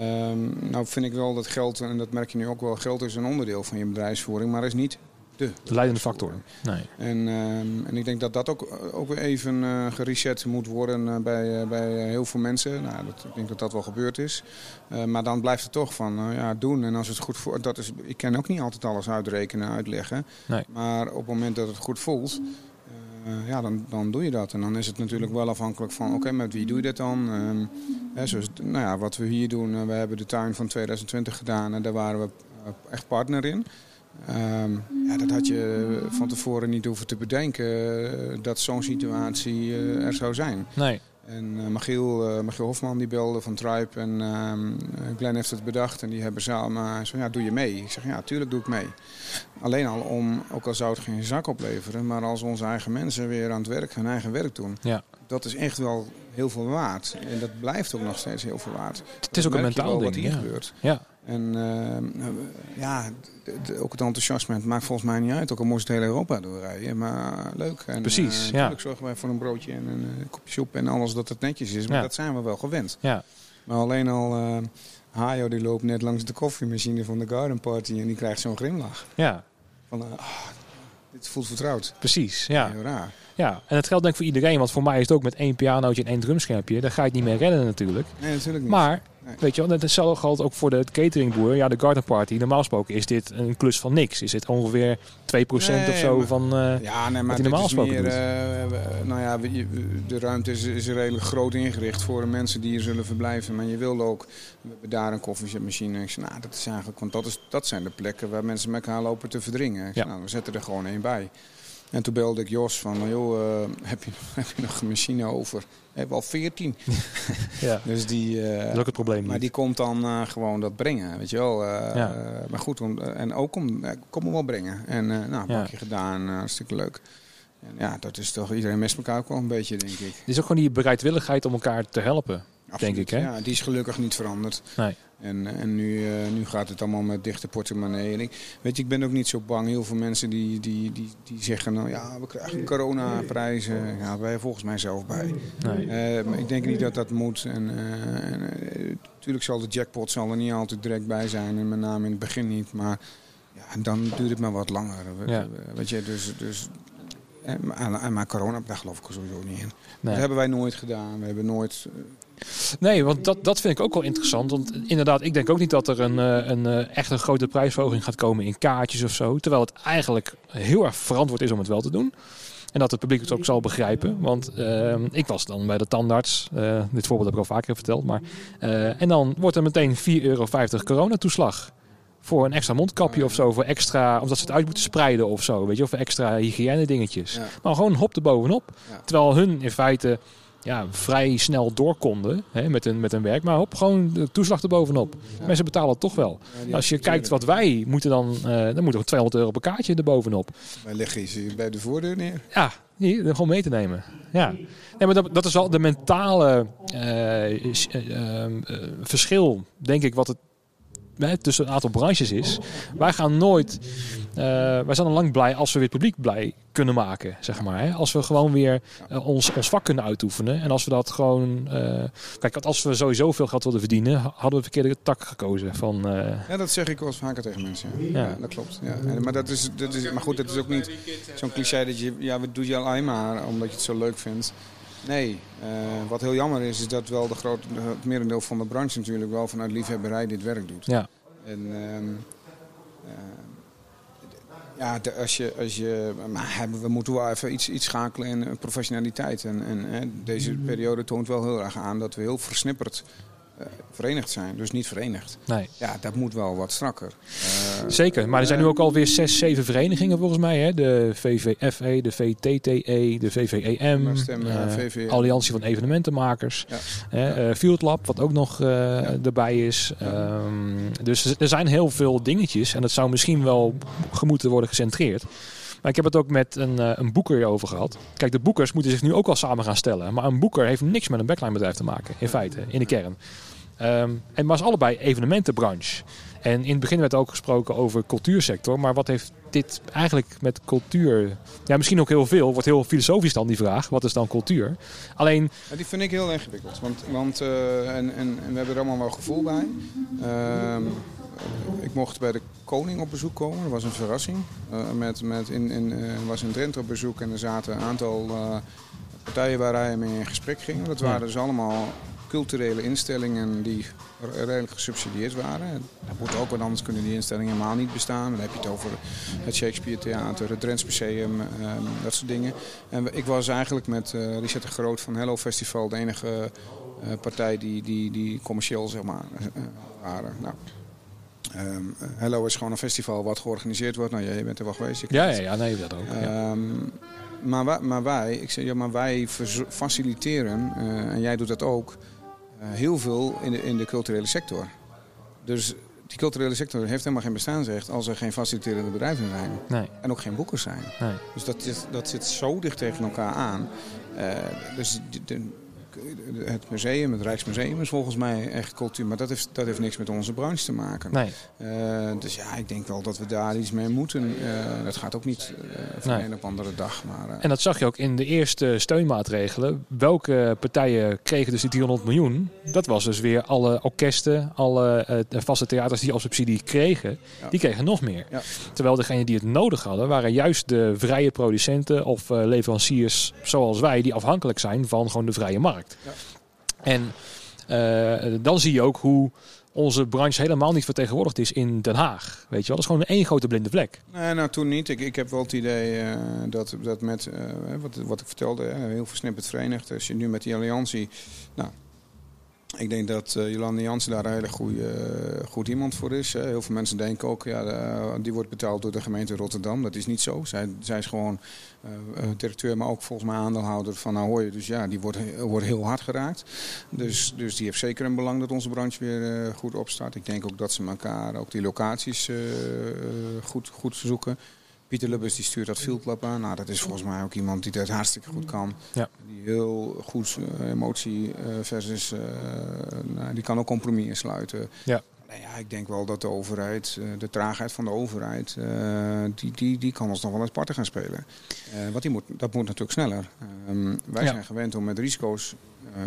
[SPEAKER 2] Um, nou vind ik wel dat geld, en dat merk je nu ook wel, geld is een onderdeel van je bedrijfsvoering, maar is niet de,
[SPEAKER 1] de leidende factor. Nee.
[SPEAKER 2] En, um, en ik denk dat dat ook, ook weer even uh, gereset moet worden uh, bij, uh, bij heel veel mensen. Nou, dat, ik denk dat dat wel gebeurd is. maar dan blijft het toch van ja, doen. En als het goed voelt, dat is, ik kan ook niet altijd alles uitrekenen, uitleggen. Nee. Maar op het moment dat het goed voelt, uh, ja, dan, dan doe je dat. En dan is het natuurlijk wel afhankelijk van, oké, met wie doe je dat dan? Um, hè, zoals, nou ja, wat we hier doen, uh, we hebben de tuin van 2020 gedaan en daar waren we uh, echt partner in. Um, ja, dat had je van tevoren niet hoeven te bedenken dat zo'n situatie er zou zijn. Nee. En uh, Michiel, uh, Michiel Hofman die belde van Tribe en uh, Glenn heeft het bedacht en die hebben samen zo ja, doe je mee? Ik zeg ja, tuurlijk doe ik mee. Alleen al om, ook al zou het geen zak opleveren, maar als onze eigen mensen weer aan het werk, hun eigen werk doen, ja. dat is echt wel heel veel waard. En dat blijft ook nog steeds heel veel waard.
[SPEAKER 1] Het is ook een mentaal ding.
[SPEAKER 2] Wat hier gebeurt. Ja. En uh, ja, ook het enthousiasme het maakt volgens mij niet uit. Ook al moest het hele Europa doorrijden. Maar leuk. En,
[SPEAKER 1] Precies,
[SPEAKER 2] uh,
[SPEAKER 1] ja.
[SPEAKER 2] zorgen wij voor een broodje en een uh, kopje soep en alles dat het netjes is. Maar dat zijn we wel gewend. Ja. Maar alleen al... Hajo die loopt net langs de koffiemachine van de Garden Party en die krijgt zo'n grimlach. Ja. Van, oh, dit voelt vertrouwd.
[SPEAKER 1] Precies, ja. Heel raar. Ja, en het geldt denk ik voor iedereen. Want voor mij is het ook met één pianootje en één drumschermpje. Daar ga je het niet meer redden natuurlijk.
[SPEAKER 2] Nee, natuurlijk niet.
[SPEAKER 1] Maar Weet je wel, hetzelfde geldt ook voor de cateringboer. Ja, de garden party. Normaal gesproken is dit een klus van niks. Is dit ongeveer 2% of zo van uh, ja, nee, maar wat normaal gesproken meer,
[SPEAKER 2] uh, nou ja, de ruimte is, is redelijk groot ingericht voor de mensen die hier zullen verblijven. Maar je wil ook, we hebben daar een koffiezetmachine. Ik zei, nou, dat is eigenlijk, want dat, is, dat zijn de plekken waar mensen met elkaar lopen te verdringen. Ik zei, nou, we zetten er gewoon één bij. En toen belde ik Jos van, joh, uh, heb, je, heb je nog een machine over? We hebben al 14. ja. Dus die,
[SPEAKER 1] uh, dat is ook het probleem.
[SPEAKER 2] Maar die komt dan uh, gewoon dat brengen, weet je wel. Ja. maar goed, om, en ook om, kom hem wel brengen. En nou, een bakje gedaan, hartstikke leuk. En ja, dat is toch, iedereen mist elkaar ook wel een beetje, denk ik. Het
[SPEAKER 1] is ook gewoon die bereidwilligheid om elkaar te helpen, denk ik. Hè?
[SPEAKER 2] Ja, die is gelukkig niet veranderd. Nee. En, en nu, uh, nu gaat het allemaal met dichte portemonnee. En ik, weet je, ik ben ook niet zo bang. Heel veel mensen die, die, die, die zeggen, nou ja, we krijgen coronaprijzen. Ja, wij volgens mij zelf bij. Nee. Uh, maar ik denk niet dat dat moet. En, uh, natuurlijk zal de jackpot zal er niet altijd direct bij zijn. En met name in het begin niet. Maar ja, dan duurt het maar wat langer. Ja. Weet je, dus... dus en, maar corona, daar geloof ik sowieso niet in. Dat hebben wij nooit gedaan. We hebben nooit
[SPEAKER 1] Nee, want dat, dat vind ik ook wel interessant. Want inderdaad, ik denk ook niet dat er een, eh, een, een eh, echt een grote prijsverhoging gaat komen in kaartjes of zo. Terwijl het eigenlijk heel erg verantwoord is om het wel te doen. En dat het publiek het ook zal begrijpen. Want uh, ik was dan bij de tandarts. Uh, dit voorbeeld heb ik al vaker verteld. Maar, uh, en dan wordt er meteen 4,50 euro coronatoeslag. voor een extra mondkapje of zo. Voor extra, omdat ze het uit moeten spreiden of zo. Weet je, of voor extra hygiëne dingetjes. Maar gewoon hop er bovenop. Terwijl hun in feite ja, vrij snel door konden hè, met, een, met een werk. Maar hop, gewoon de toeslag er bovenop. Mensen betalen het toch wel. Als je kijkt wat wij moeten dan, uh, dan moeten we 200 euro per kaartje er bovenop.
[SPEAKER 2] Wij leggen ze bij de voordeur neer.
[SPEAKER 1] Ja, hier, gewoon mee te nemen. Ja. Nee, maar dat, dat is wel de mentale uh, verschil, denk ik, wat het tussen een aantal branches is. Wij gaan nooit, uh, wij zijn al lang blij als we weer het publiek blij kunnen maken, zeg maar. Hè? Als we gewoon weer uh, ons, ons vak kunnen uitoefenen. En als we dat gewoon, uh, kijk, als we sowieso veel geld wilden verdienen, hadden we verkeerde tak gekozen. Van,
[SPEAKER 2] Ja, dat zeg ik wel eens vaker tegen mensen. Ja, ja. dat klopt. Ja. Maar, dat is, dat is, maar goed, dat is ook niet zo'n cliché dat je, ja, we doen je alleen maar omdat je het zo leuk vindt. Nee, uh, wat heel jammer is, is dat wel de grote, het merendeel van de branche natuurlijk wel vanuit liefhebberij dit werk doet.
[SPEAKER 1] Ja.
[SPEAKER 2] En um, uh, ja, de, als je, als je, maar we moeten wel even iets, iets schakelen in professionaliteit. En, en hè, deze periode toont wel heel erg aan dat we heel versnipperd verenigd zijn. Dus niet verenigd.
[SPEAKER 1] Nee.
[SPEAKER 2] Ja, dat moet wel wat strakker.
[SPEAKER 1] Uh, Zeker, maar er zijn nu ook alweer zes, zeven verenigingen volgens mij. Hè? De VVFE, de VTTE, de VVEM,
[SPEAKER 2] uh,
[SPEAKER 1] VVM. Alliantie van Evenementenmakers. Ja. Ja. Field Lab, wat ook nog ja. erbij is. Um, dus er zijn heel veel dingetjes. En dat zou misschien wel gemoeten worden gecentreerd. Maar ik heb het ook met een, een boeker over gehad. Kijk, de boekers moeten zich nu ook al samen gaan stellen. Maar een boeker heeft niks met een backline bedrijf te maken, in feite, in de kern. Um, en maar is allebei evenementenbranche. En in het begin werd ook gesproken over cultuursector. Maar wat heeft dit eigenlijk met cultuur... Ja, misschien ook heel veel. Wordt heel filosofisch dan die vraag. Wat is dan cultuur? Alleen...
[SPEAKER 2] Ja, die vind ik heel ingewikkeld. Want, want uh, en, en, en, we hebben er allemaal wel gevoel bij. Uh, ik mocht bij de koning op bezoek komen. Dat was een verrassing. Uh, met, met in, in, uh, was in Drenthe op bezoek en er zaten een aantal partijen waar hij mee in gesprek ging. Dat waren dus allemaal culturele instellingen die redelijk gesubsidieerd waren. Dat moet ook, want anders kunnen die instellingen helemaal niet bestaan. Dan heb je het over het Shakespeare Theater, het Drents Museum, um, dat soort dingen. En ik was eigenlijk met uh, Richard de Groot van Hello Festival de enige uh, partij die, die, die commercieel zeg maar, uh, waren. Nou, Um, Hello is gewoon een festival wat georganiseerd wordt. Nou, jij bent er wel geweest.
[SPEAKER 1] Ja, ja, ja, nee, dat ook. Ja.
[SPEAKER 2] Um, maar, wij, maar wij, ik zeg, ja, maar wij faciliteren, uh, en jij doet dat ook, heel veel in de, in de culturele sector. Dus die culturele sector heeft helemaal geen bestaansrecht als er geen faciliterende bedrijven zijn.
[SPEAKER 1] Nee.
[SPEAKER 2] En ook geen boekers zijn.
[SPEAKER 1] Nee.
[SPEAKER 2] Dus dat, dat zit zo dicht tegen elkaar aan. Uh, dus de, de, het museum, het Rijksmuseum is volgens mij echt cultuur. Maar dat heeft, dat heeft niks met onze branche te maken.
[SPEAKER 1] Nee.
[SPEAKER 2] Uh, dus ja, ik denk wel dat we daar iets mee moeten. Uh, dat gaat ook niet uh, van nee. een op andere dag. Maar,
[SPEAKER 1] en dat zag je ook in de eerste steunmaatregelen. Welke partijen kregen dus die 300 miljoen? Dat was dus weer alle orkesten, alle vaste theaters die al subsidie kregen. Ja. Die kregen nog meer.
[SPEAKER 2] Ja.
[SPEAKER 1] Terwijl degenen die het nodig hadden, waren juist de vrije producenten of leveranciers zoals wij, die afhankelijk zijn van gewoon de vrije markt.
[SPEAKER 2] Ja.
[SPEAKER 1] En uh, dan zie je ook hoe onze branche helemaal niet vertegenwoordigd is in Den Haag. Weet je wel, dat is gewoon één grote blinde vlek.
[SPEAKER 2] Nee, nou toen niet. Ik, ik heb wel het idee uh, dat, dat met, uh, wat, wat ik vertelde, heel versnipperd verenigd. Als je nu met die alliantie, nou, ik denk dat uh, Jolande Jansen daar een hele goede, uh, goed iemand voor is. Hè. Heel veel mensen denken ook, ja, de, die wordt betaald door de gemeente Rotterdam. Dat is niet zo. Zij, zij is gewoon directeur, maar ook volgens mij aandeelhouder van Ahoy. Dus ja, die wordt, wordt heel hard geraakt. Dus, dus die heeft zeker een belang dat onze branche weer goed opstart. Ik denk ook dat ze elkaar, ook die locaties goed, goed zoeken. Pieter Lubbers die stuurt dat Field Club aan. Nou, dat is volgens mij ook iemand die dat hartstikke goed kan.
[SPEAKER 1] Ja.
[SPEAKER 2] Die heel goed uh, emotie uh, versus... Uh, nou, die kan ook compromissen sluiten.
[SPEAKER 1] Ja.
[SPEAKER 2] Nou ja, ik denk wel dat de overheid, de traagheid van de overheid, die, die, die kan ons nog wel eens parten gaan spelen. want die moet, dat moet natuurlijk sneller. Um, wij ja. zijn gewend om met risico's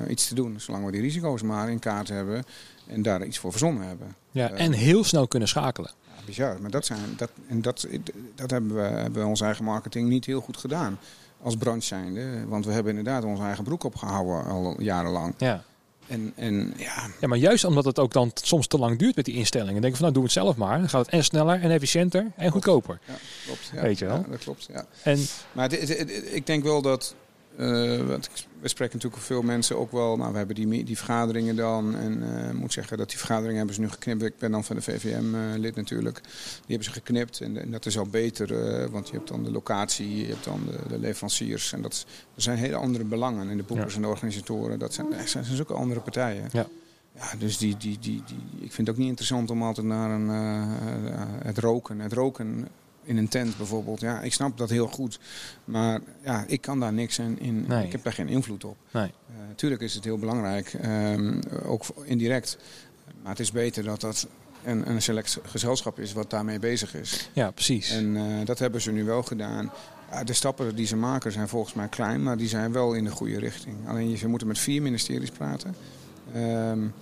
[SPEAKER 2] iets te doen, zolang we die risico's maar in kaart hebben en daar iets voor verzonnen hebben.
[SPEAKER 1] Ja, en heel snel kunnen schakelen
[SPEAKER 2] bizar. Maar dat, zijn, dat, en dat, dat hebben, we, hebben we onze eigen marketing niet heel goed gedaan. Als branche zijnde. Want we hebben inderdaad onze eigen broek opgehouden al jarenlang.
[SPEAKER 1] Ja.
[SPEAKER 2] En, en, ja.
[SPEAKER 1] ja, maar juist omdat het ook dan soms te lang duurt met die instellingen. Denk van nou doe het zelf maar. Dan gaat het en sneller en efficiënter en goedkoper.
[SPEAKER 2] Ja, klopt. Ja,
[SPEAKER 1] Weet je wel?
[SPEAKER 2] Ja, dat klopt. Ja.
[SPEAKER 1] En,
[SPEAKER 2] maar het, het, het, ik denk wel dat we spreken natuurlijk veel mensen ook wel. Nou, we hebben die, die vergaderingen dan. En ik moet zeggen dat die vergaderingen hebben ze nu geknipt. Ik ben dan van de VVM-lid natuurlijk. Die hebben ze geknipt. En, en dat is al beter. want je hebt dan de locatie, je hebt dan de, de leveranciers. En dat, er zijn hele andere belangen. En de boekers en de organisatoren. Dat zijn, dat zijn, ook andere partijen. Ja. Ja, dus die, die, die, die, ik vind het ook niet interessant om altijd naar een, uh, het roken. Het roken in een tent bijvoorbeeld. Ja, ik snap dat heel goed. Maar ja, ik kan daar niks in. in Ik heb daar geen invloed op. Nee. Tuurlijk is het heel belangrijk, um, ook indirect. Maar het is beter dat dat een, een select gezelschap is wat daarmee bezig is.
[SPEAKER 1] Ja, precies.
[SPEAKER 2] En uh, dat hebben ze nu wel gedaan. de stappen die ze maken zijn volgens mij klein, maar die zijn wel in de goede richting. Alleen ze moeten met vier ministeries praten. Um,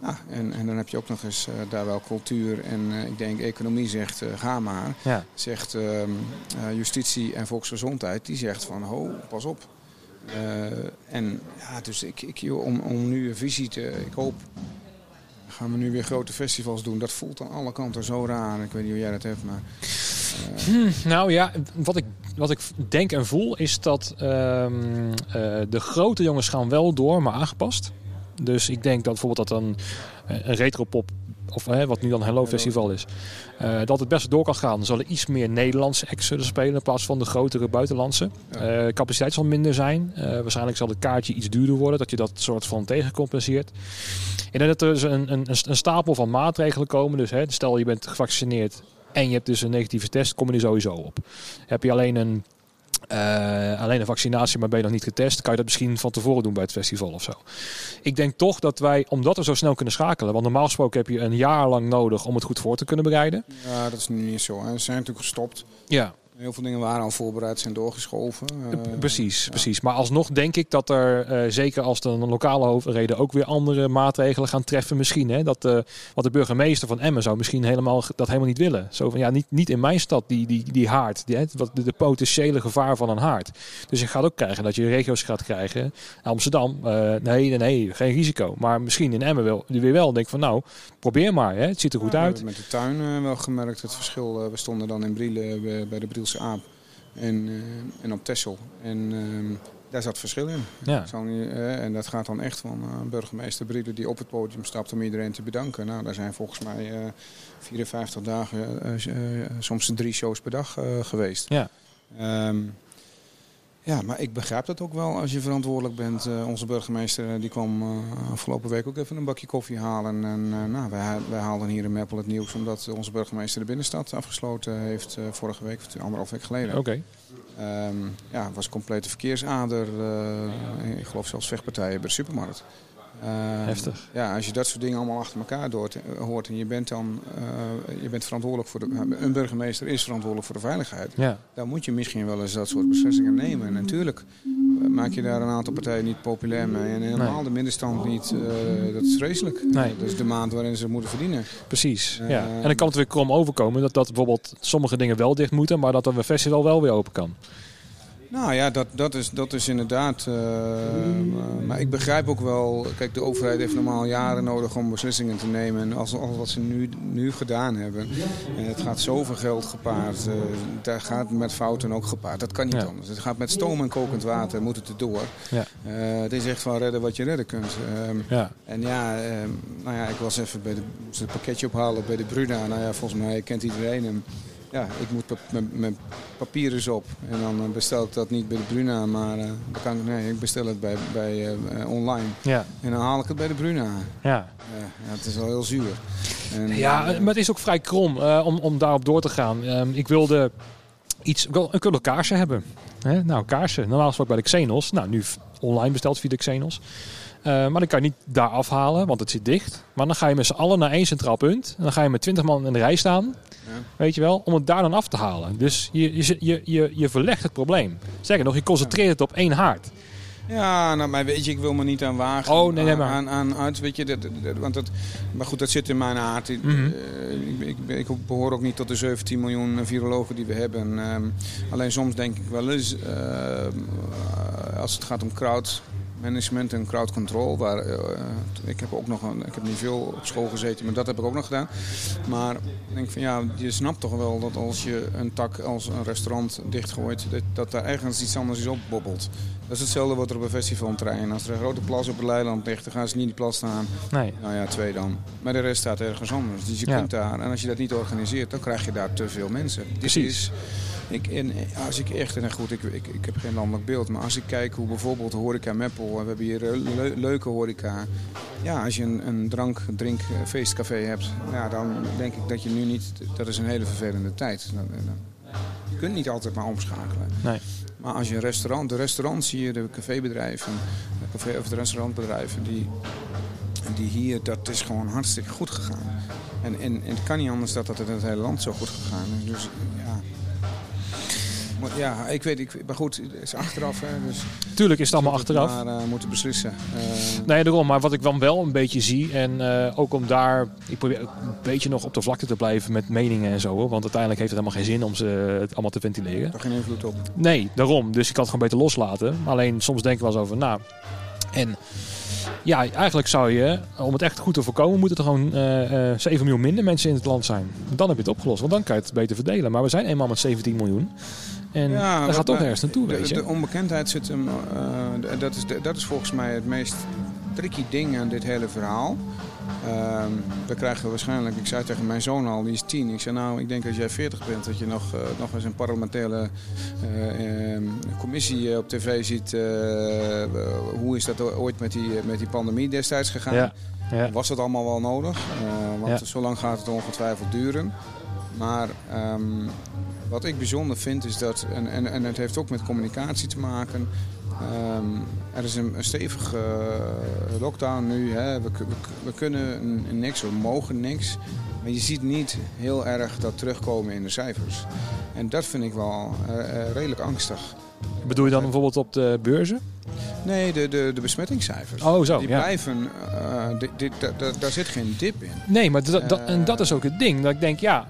[SPEAKER 2] nou, en, en dan heb je ook nog eens uh, daar wel cultuur en uh, ik denk economie zegt uh, ga maar. Ja. Zegt ehm, justitie en volksgezondheid, die zegt van ho, pas op. en ja, dus ik, ik, om, om nu een visie te, ik hoop, gaan we nu weer grote festivals doen. Dat voelt aan alle kanten zo raar. Ik weet niet hoe jij dat hebt, maar...
[SPEAKER 1] Hmm, nou ja, wat ik, wat ik denk en voel is dat ehm, de grote jongens gaan wel door, maar aangepast. Dus ik denk dat bijvoorbeeld dat een, een retropop, of hè, wat nu dan Hello Festival is, uh, dat het best door kan gaan. Er zullen iets meer Nederlandse acts spelen in plaats van de grotere buitenlandse. Uh, capaciteit zal minder zijn. Uh, waarschijnlijk zal het kaartje iets duurder worden, dat je dat soort van tegencompenseert. En dat er dus een, een, een stapel van maatregelen komen. Dus hè, stel je bent gevaccineerd en je hebt dus een negatieve test, kom je er sowieso op. Heb je alleen een uh, alleen een vaccinatie, maar ben je nog niet getest, kan je dat misschien van tevoren doen bij het festival of zo. Ik denk toch dat wij, omdat we zo snel kunnen schakelen, want normaal gesproken heb je een jaar lang nodig om het goed voor te kunnen bereiden.
[SPEAKER 2] Ja, dat is nu niet zo. Ze zijn natuurlijk gestopt.
[SPEAKER 1] Ja.
[SPEAKER 2] Heel veel dingen waren al voorbereid, zijn doorgeschoven.
[SPEAKER 1] Uh, precies, precies. Maar alsnog denk ik dat er, uh, zeker als de lokale overheden ook weer andere maatregelen gaan treffen, misschien. Hè, dat uh, wat de burgemeester van Emmen zou misschien helemaal dat helemaal niet willen. Zo van ja, niet, niet in mijn stad, die, die, die haard. Die, hè, wat, de, de, potentiële gevaar van een haard. Dus je gaat ook krijgen dat je regio's gaat krijgen. Amsterdam, nee, nee, nee, geen risico. Maar misschien in Emmen wel, die weer wel. Denk van nou, probeer maar. Hè, het ziet er goed
[SPEAKER 2] ja,
[SPEAKER 1] uit.
[SPEAKER 2] met de tuin wel gemerkt het verschil. we stonden dan in Brielen bij de Briel Aap en, uh, en op Texel. En uh, daar zat verschil in. Ja. Uh, en dat gaat dan echt van uh, burgemeester Brieden die op het podium stapt om iedereen te bedanken. Nou, daar zijn volgens mij 54 dagen, soms drie shows per dag geweest. Ja. Um, ja, maar ik begrijp dat ook wel als je verantwoordelijk bent. Uh, onze burgemeester eh, die kwam uh, afgelopen week ook even een bakje koffie halen. En uh, nou, wij, wij, haalden hier in Meppel het nieuws omdat onze burgemeester de binnenstad afgesloten heeft vorige week, of anderhalf week geleden.
[SPEAKER 1] Oké. Okay.
[SPEAKER 2] Um, ja, het was een complete verkeersader. ik geloof zelfs vechtpartijen bij de supermarkt.
[SPEAKER 1] Uh, Heftig.
[SPEAKER 2] Ja, als je dat soort dingen allemaal achter elkaar doort, eh, hoort en je bent dan uh, je bent verantwoordelijk voor de, een burgemeester is verantwoordelijk voor de veiligheid. Ja. Dan moet je misschien wel eens dat soort beslissingen nemen. En natuurlijk maak je daar een aantal partijen niet populair mee. En helemaal nee. de middenstand niet. Uh, dat is vreselijk. Nee. Dat is de maand waarin ze moeten verdienen.
[SPEAKER 1] Precies. ja. En dan kan het weer krom overkomen dat, dat bijvoorbeeld sommige dingen wel dicht moeten, maar dat een festival wel weer open kan.
[SPEAKER 2] Nou ja, dat, dat, is, dat is inderdaad. Uh, maar ik begrijp ook wel. Kijk, de overheid heeft normaal jaren nodig om beslissingen te nemen. En als, als wat ze nu, nu gedaan hebben. En het gaat zoveel geld gepaard. Uh, daar gaat met fouten ook gepaard. Dat kan niet ja. anders. Het gaat met stoom en kokend water, moet het erdoor. Ja. Uh, het is echt van redden wat je redden kunt. Ehm, ja. En ja, ehm, nou ja, ik was even bij de, het pakketje ophalen bij de Bruna. Nou ja, volgens mij kent iedereen hem ja, ik moet mijn papieren op. En dan eh, bestel ik dat niet bij de Bruna, maar uh, dan kan ik, nee, ik bestel het bij, bij uh, online. Ja. En dan haal ik het bij de Bruna. Ja. ja het is wel heel zuur.
[SPEAKER 1] En, ja, maar het is ook vrij krom uh, om, om daarop door te gaan. Um, ik wilde iets, ik wil, ik kaarsje hebben. Hè? Nou, kaarsen. Normaal gesproken bij de Xenos. Nou, nu online besteld via de Xenos. Uh, maar dan kan je niet daar afhalen, want het zit dicht. Maar dan ga je met z'n allen naar één centraal punt. En dan ga je met twintig man in de rij staan. Weet je wel, om het daar dan af te halen. Dus je, je, je, je, je verlegt het probleem. Zeker nog, je concentreert het op één haard.
[SPEAKER 2] Ja, nou, maar weet je, ik wil me niet aan wagen.
[SPEAKER 1] Oh, nee, nee, maar.
[SPEAKER 2] Aan, aan uit, weet je, dat, dat, want dat, maar goed, dat zit in mijn aard. Mm -hmm. uh, ik, ik, ik, behoor ook niet tot de 17 miljoen virologen die we hebben. Um, alleen soms denk ik wel eens, uh, als het gaat om crowd management en crowd control. Waar, uh, ik heb ook nog een, ik heb niet veel op school gezeten, maar dat heb ik ook nog gedaan. Maar ik denk van ja, je snapt toch wel dat als je een tak als een restaurant dichtgooit, dat, dat daar ergens iets anders is opbobbelt. Dat is hetzelfde wat er op een festivalterrein. Als er een grote plas op het Leiland ligt, dan gaan ze niet in die plas staan.
[SPEAKER 1] Nee.
[SPEAKER 2] Nou ja, twee dan. Maar de rest staat ergens anders. Dus je kunt daar, en als je dat niet organiseert, dan krijg je daar te veel mensen.
[SPEAKER 1] Precies.
[SPEAKER 2] Ik, en als ik echt, en goed, ik, ik, ik heb geen landelijk beeld, maar als ik kijk hoe bijvoorbeeld horeca Meppel, we hebben hier eh, leuke horeca. Ja, als je een, een drank, drink, eh, feestcafé hebt, ja, dan denk ik dat je nu niet, dat is een hele vervelende tijd. Dan, dan, je kunt niet altijd maar omschakelen.
[SPEAKER 1] Nee.
[SPEAKER 2] Maar als je een restaurant, de restaurants hier, de cafébedrijven, de café, of de restaurantbedrijven, die, die hier, dat is gewoon hartstikke goed gegaan. En, en, en het kan niet anders dat dat in het hele land zo goed gegaan is. Dus ja, ja, ik weet, ik, maar goed, het is achteraf. Hè, dus
[SPEAKER 1] Tuurlijk is het allemaal achteraf.
[SPEAKER 2] Maar uh, moeten beslissen.
[SPEAKER 1] Uh, nee, daarom. Maar wat ik dan wel een beetje zie, en uh, ook om daar, ik probeer een beetje nog op de vlakte te blijven met meningen en zo. Hoor, want uiteindelijk heeft het helemaal geen zin om ze het allemaal te ventileren.
[SPEAKER 2] Daar geen invloed op.
[SPEAKER 1] Nee, daarom. Dus ik kan het gewoon beter loslaten. Alleen soms denk ik wel eens over, nou, en ja, eigenlijk zou je, om het echt goed te voorkomen, moeten er gewoon uh, 7 miljoen minder mensen in het land zijn. Dan heb je het opgelost, want dan kan je het beter verdelen. Maar we zijn eenmaal met 17 miljoen. En ja, daar gaat toch ergens naartoe,
[SPEAKER 2] de,
[SPEAKER 1] weet je.
[SPEAKER 2] De onbekendheid zit hem, uh, dat, is de, dat is volgens mij het meest tricky ding aan dit hele verhaal. Uh, we krijgen waarschijnlijk, ik zei tegen mijn zoon al, die is tien. Ik zei nou, ik denk als jij 40 bent, dat je nog, uh, nog eens een parlementaire uh, commissie op tv ziet. hoe is dat ooit met die, met die pandemie destijds gegaan?
[SPEAKER 1] Ja, ja.
[SPEAKER 2] Was dat allemaal wel nodig? want ja. zo lang gaat het ongetwijfeld duren. Maar um, wat ik bijzonder vind is dat, en, en, en het heeft ook met communicatie te maken. Um, er is een, een stevige uh, lockdown nu. Hè. We, we, we, kunnen niks, we mogen niks. Maar je ziet niet heel erg dat terugkomen in de cijfers. En dat vind ik wel uh, uh, redelijk angstig.
[SPEAKER 1] Bedoel je dan bijvoorbeeld op de beurzen?
[SPEAKER 2] Nee, de, de, de besmettingscijfers.
[SPEAKER 1] Oh, zo.
[SPEAKER 2] Die
[SPEAKER 1] ja.
[SPEAKER 2] blijven. Daar zit geen dip in.
[SPEAKER 1] Nee, maar dat, dat, en dat is ook het ding. Dat ik denk, ja,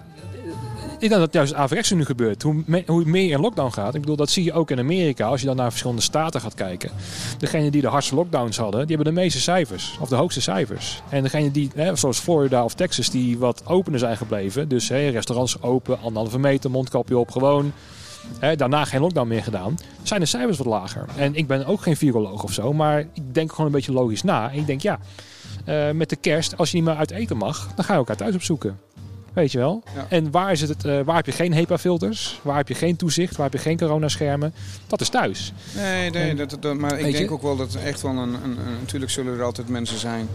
[SPEAKER 1] ik denk dat juist averechts nu gebeurt. Hoe, hoe meer in lockdown gaat. Ik bedoel, dat zie je ook in Amerika. Als je dan naar verschillende staten gaat kijken. Degenen die de hardste lockdowns hadden, die hebben de meeste cijfers. Of de hoogste cijfers. En degenen die, hè, zoals Florida of Texas, die wat opener zijn gebleven. Dus hè, restaurants open, anderhalve meter, mondkapje op, gewoon. Hè, daarna geen lockdown meer gedaan. Zijn de cijfers wat lager. En ik ben ook geen viroloog of zo. Maar ik denk gewoon een beetje logisch na. En ik denk, ja, uh, met de kerst, als je niet meer uit eten mag, dan ga je elkaar thuis opzoeken. Weet je wel?
[SPEAKER 2] Ja.
[SPEAKER 1] En waar, is het, uh, waar heb je geen HEPA-filters? Waar heb je geen toezicht? Waar heb je geen coronaschermen? Dat is thuis.
[SPEAKER 2] Nee, nee
[SPEAKER 1] En-
[SPEAKER 2] dat, dat, maar ik denk
[SPEAKER 1] je?
[SPEAKER 2] ook wel dat echt wel een, een, een- Natuurlijk zullen er altijd mensen zijn,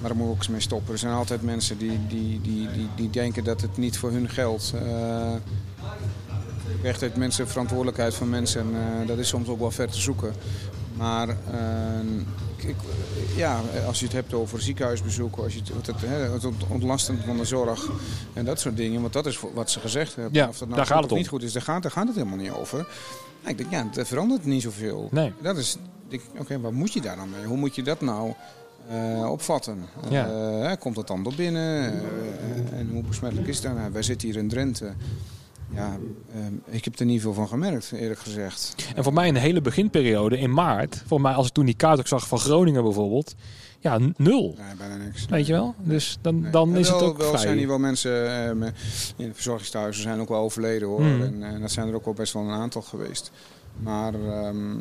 [SPEAKER 2] maar daar moeten we ook eens mee stoppen. Er zijn altijd mensen die, die, die, die, die denken dat het niet voor hun geldt. Eh, echt uit mensen, verantwoordelijkheid van mensen, eh, dat is soms ook wel ver te zoeken. Maar eh, ik, ja, als je het hebt over ziekenhuisbezoeken, als je het, het, het ontlasten van de zorg en dat soort dingen, want dat is wat ze gezegd hebben.
[SPEAKER 1] Ja,
[SPEAKER 2] of dat nou
[SPEAKER 1] daar gaat het
[SPEAKER 2] niet goed is, daar gaat, daar gaat het helemaal niet over. Nou, ik denk, ja, dat verandert niet zoveel.
[SPEAKER 1] Nee.
[SPEAKER 2] Dat is, oké, wat moet je daar dan mee? Hoe moet je dat nou eh, opvatten?
[SPEAKER 1] Ja.
[SPEAKER 2] Eh, komt het dan door binnen? Eh, en hoe besmettelijk is dat? Nou, wij zitten hier in Drenthe. Ja, eh, ik heb er niet veel van gemerkt, eerlijk gezegd.
[SPEAKER 1] En voor mij een hele beginperiode in maart. Voor mij als ik toen die kaart ook zag van Groningen bijvoorbeeld. Ja, nul.
[SPEAKER 2] Nee, bijna niks.
[SPEAKER 1] Weet je wel? Dus dan,
[SPEAKER 2] Nee.
[SPEAKER 1] dan is het ook
[SPEAKER 2] wel
[SPEAKER 1] vrij.
[SPEAKER 2] zijn hier wel mensen eh, in het verzorgingstehuizen zijn ook wel overleden hoor.
[SPEAKER 1] Mm.
[SPEAKER 2] En, eh, dat zijn er ook wel best wel een aantal geweest. Maar ehm,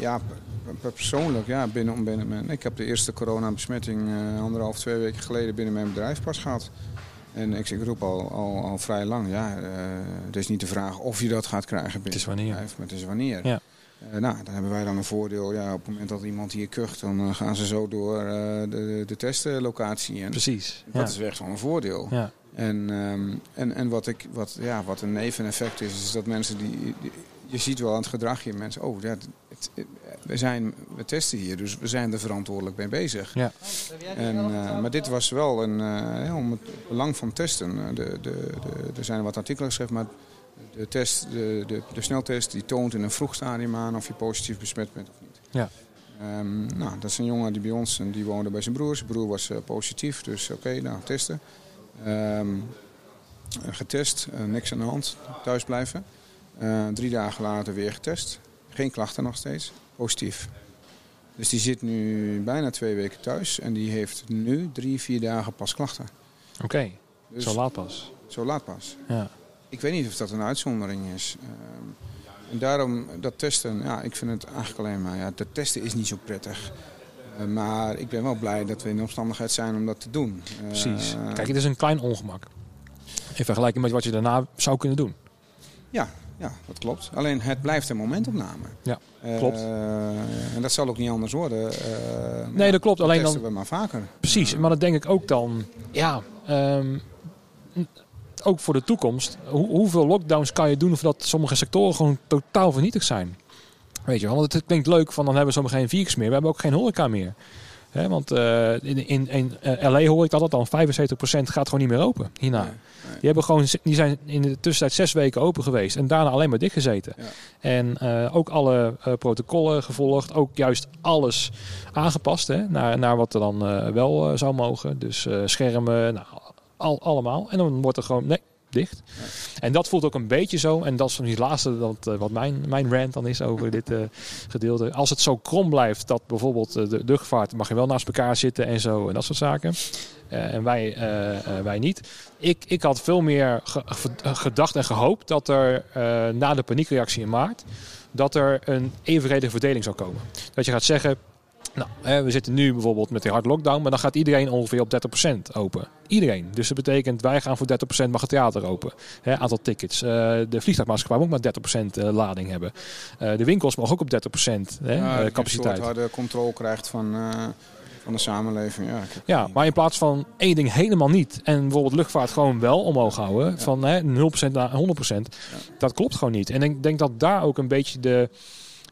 [SPEAKER 2] ja, per- per- persoonlijk, ja, binnen, binnen mijn, ik heb de eerste coronabesmetting eh anderhalf, twee weken geleden binnen mijn bedrijf pas gehad. En ik, ik roep al, al, al vrij lang, ja, eh, het is niet de vraag of je dat gaat krijgen binnen
[SPEAKER 1] Het is wanneer.
[SPEAKER 2] bedrijf, maar het is wanneer.
[SPEAKER 1] Ja.
[SPEAKER 2] Eh, nou, dan hebben wij dan een voordeel. Ja, op het moment dat iemand hier kucht, dan eh, gaan ze zo door de, de testlocatie in.
[SPEAKER 1] Precies.
[SPEAKER 2] Dat
[SPEAKER 1] Ja.
[SPEAKER 2] is echt wel een voordeel.
[SPEAKER 1] Ja.
[SPEAKER 2] En, ehm, en, en wat, ik, wat, ja, wat een neveneffect is, is dat mensen die, die- Je ziet wel aan het gedrag hier mensen. Oh, ja, het, het- we, zijn, we testen hier, dus we zijn er verantwoordelijk mee bezig.
[SPEAKER 1] Ja.
[SPEAKER 2] En, eh, maar dit was wel een, ja, om het belang van testen. eh, De, de, de, er zijn wat artikelen geschreven, maar de, test, de, de, de sneltest die toont in een vroeg stadium aan of je positief besmet bent of niet.
[SPEAKER 1] Ja.
[SPEAKER 2] Ehm, nou, dat is een jongen die bij ons en die woonde bij zijn broer. Zijn broer was positief, dus oké, nou testen. Ehm, eh, getest, niks aan de hand, thuis blijven. Eh, drie dagen later weer getest. Geen klachten nog steeds, positief. Dus die zit nu bijna twee weken thuis en die heeft nu drie, vier dagen pas klachten.
[SPEAKER 1] Oké,
[SPEAKER 2] Dus
[SPEAKER 1] zo laat pas.
[SPEAKER 2] Zo laat pas.
[SPEAKER 1] Ja.
[SPEAKER 2] Ik weet niet of dat een uitzondering is. Ehm, en daarom dat testen, ja, ik vind het eigenlijk alleen maar, ja, dat testen is niet zo prettig. Eh, maar ik ben wel blij dat we in de omstandigheid zijn om dat te doen. Eh,
[SPEAKER 1] Precies. Kijk, het is een klein ongemak. In vergelijking met wat je daarna zou kunnen doen.
[SPEAKER 2] Ja, ja, dat klopt. Alleen het blijft een momentopname.
[SPEAKER 1] Ja,
[SPEAKER 2] Eh,
[SPEAKER 1] klopt.
[SPEAKER 2] en dat zal ook niet anders worden. Eh,
[SPEAKER 1] Nee, dat klopt. Alleen
[SPEAKER 2] testen
[SPEAKER 1] dan,
[SPEAKER 2] we maar vaker.
[SPEAKER 1] precies. Maar dan denk ik ook dan, ja, ehm, ook voor de toekomst. Hoe, hoeveel lockdowns kan je doen voordat sommige sectoren gewoon totaal vernietigd zijn? Weet je, wel? want het klinkt leuk van dan hebben we sommigen geen virus meer. We hebben ook geen horeca meer. Want eh, in, in, in eh, LA hoor ik dat dan 75% gaat gewoon niet meer open hierna.
[SPEAKER 2] Nee, nee.
[SPEAKER 1] Die, hebben gewoon, die zijn in de tussentijd zes weken open geweest en daarna alleen maar dicht gezeten.
[SPEAKER 2] Ja.
[SPEAKER 1] En eh, ook alle eh, protocollen gevolgd, ook juist alles aangepast hè, naar, naar wat er dan wel zou mogen. Dus schermen, nou, al, allemaal. En dan wordt er gewoon, nee, dicht. En dat voelt ook een beetje zo, en dat is van het laatste dat, eh, wat mijn, mijn rant dan is over dit eh, gedeelte. Als het zo krom blijft dat bijvoorbeeld eh, de luchtvaart mag je wel naast elkaar zitten en zo en dat soort zaken. En wij, wij niet. Ik, ik had veel meer ge- ge- gedacht en gehoopt dat er na de paniekreactie in maart, dat er een evenredige verdeling zou komen. Dat je gaat zeggen, nou, hè, we zitten nu bijvoorbeeld met die hard lockdown, maar dan gaat iedereen ongeveer op 30% open. Iedereen. Dus dat betekent, wij gaan voor 30% mag het theater open. Hè, aantal tickets. Eh, de vliegtuigmaatschappij moet maar 30% eh, lading hebben. Eh, de winkels mogen ook op 30% hè,
[SPEAKER 2] Ja, dat je
[SPEAKER 1] capaciteit.
[SPEAKER 2] Een soort harde controle krijgt van, van de samenleving. Ja,
[SPEAKER 1] Ja, maar in plaats van één ding helemaal niet en bijvoorbeeld luchtvaart gewoon wel omhoog houden, van hè, 0% naar 100%, dat klopt gewoon niet. En ik denk dat daar ook een beetje de,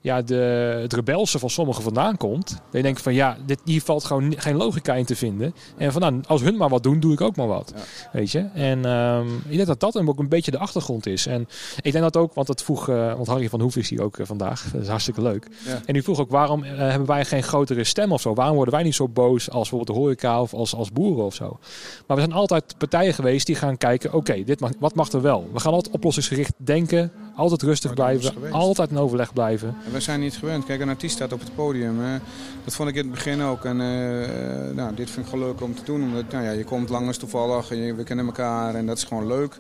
[SPEAKER 1] ja, de, het rebelse van sommigen vandaan komt. Je denkt van ja, dit, hier valt gewoon geen logica in te vinden. En van nou, als hun maar wat doen, doe ik ook maar wat.
[SPEAKER 2] Ja.
[SPEAKER 1] Weet je? En ehm, ik denk dat dat ook een beetje de achtergrond is. En ik denk dat ook, want dat vroeg, eh, want Harry van Hoef is hier ook eh, vandaag. Dat is hartstikke leuk.
[SPEAKER 2] Ja.
[SPEAKER 1] En u vroeg ook, waarom eh, hebben wij geen grotere stem of zo? Waarom worden wij niet zo boos als bijvoorbeeld de horeca of als, als boeren of zo? Maar we zijn altijd partijen geweest die gaan kijken, oké, dit mag, wat mag er wel? We gaan altijd oplossingsgericht denken, altijd rustig blijven, altijd in overleg blijven.
[SPEAKER 2] En we zijn niet gewend. Kijk, een artiest staat op het podium. Dat vond ik in het begin ook. En eh, nou, dit vind ik gewoon leuk om te doen. Omdat nou ja, je komt langs toevallig en je, we kennen elkaar en dat is gewoon leuk.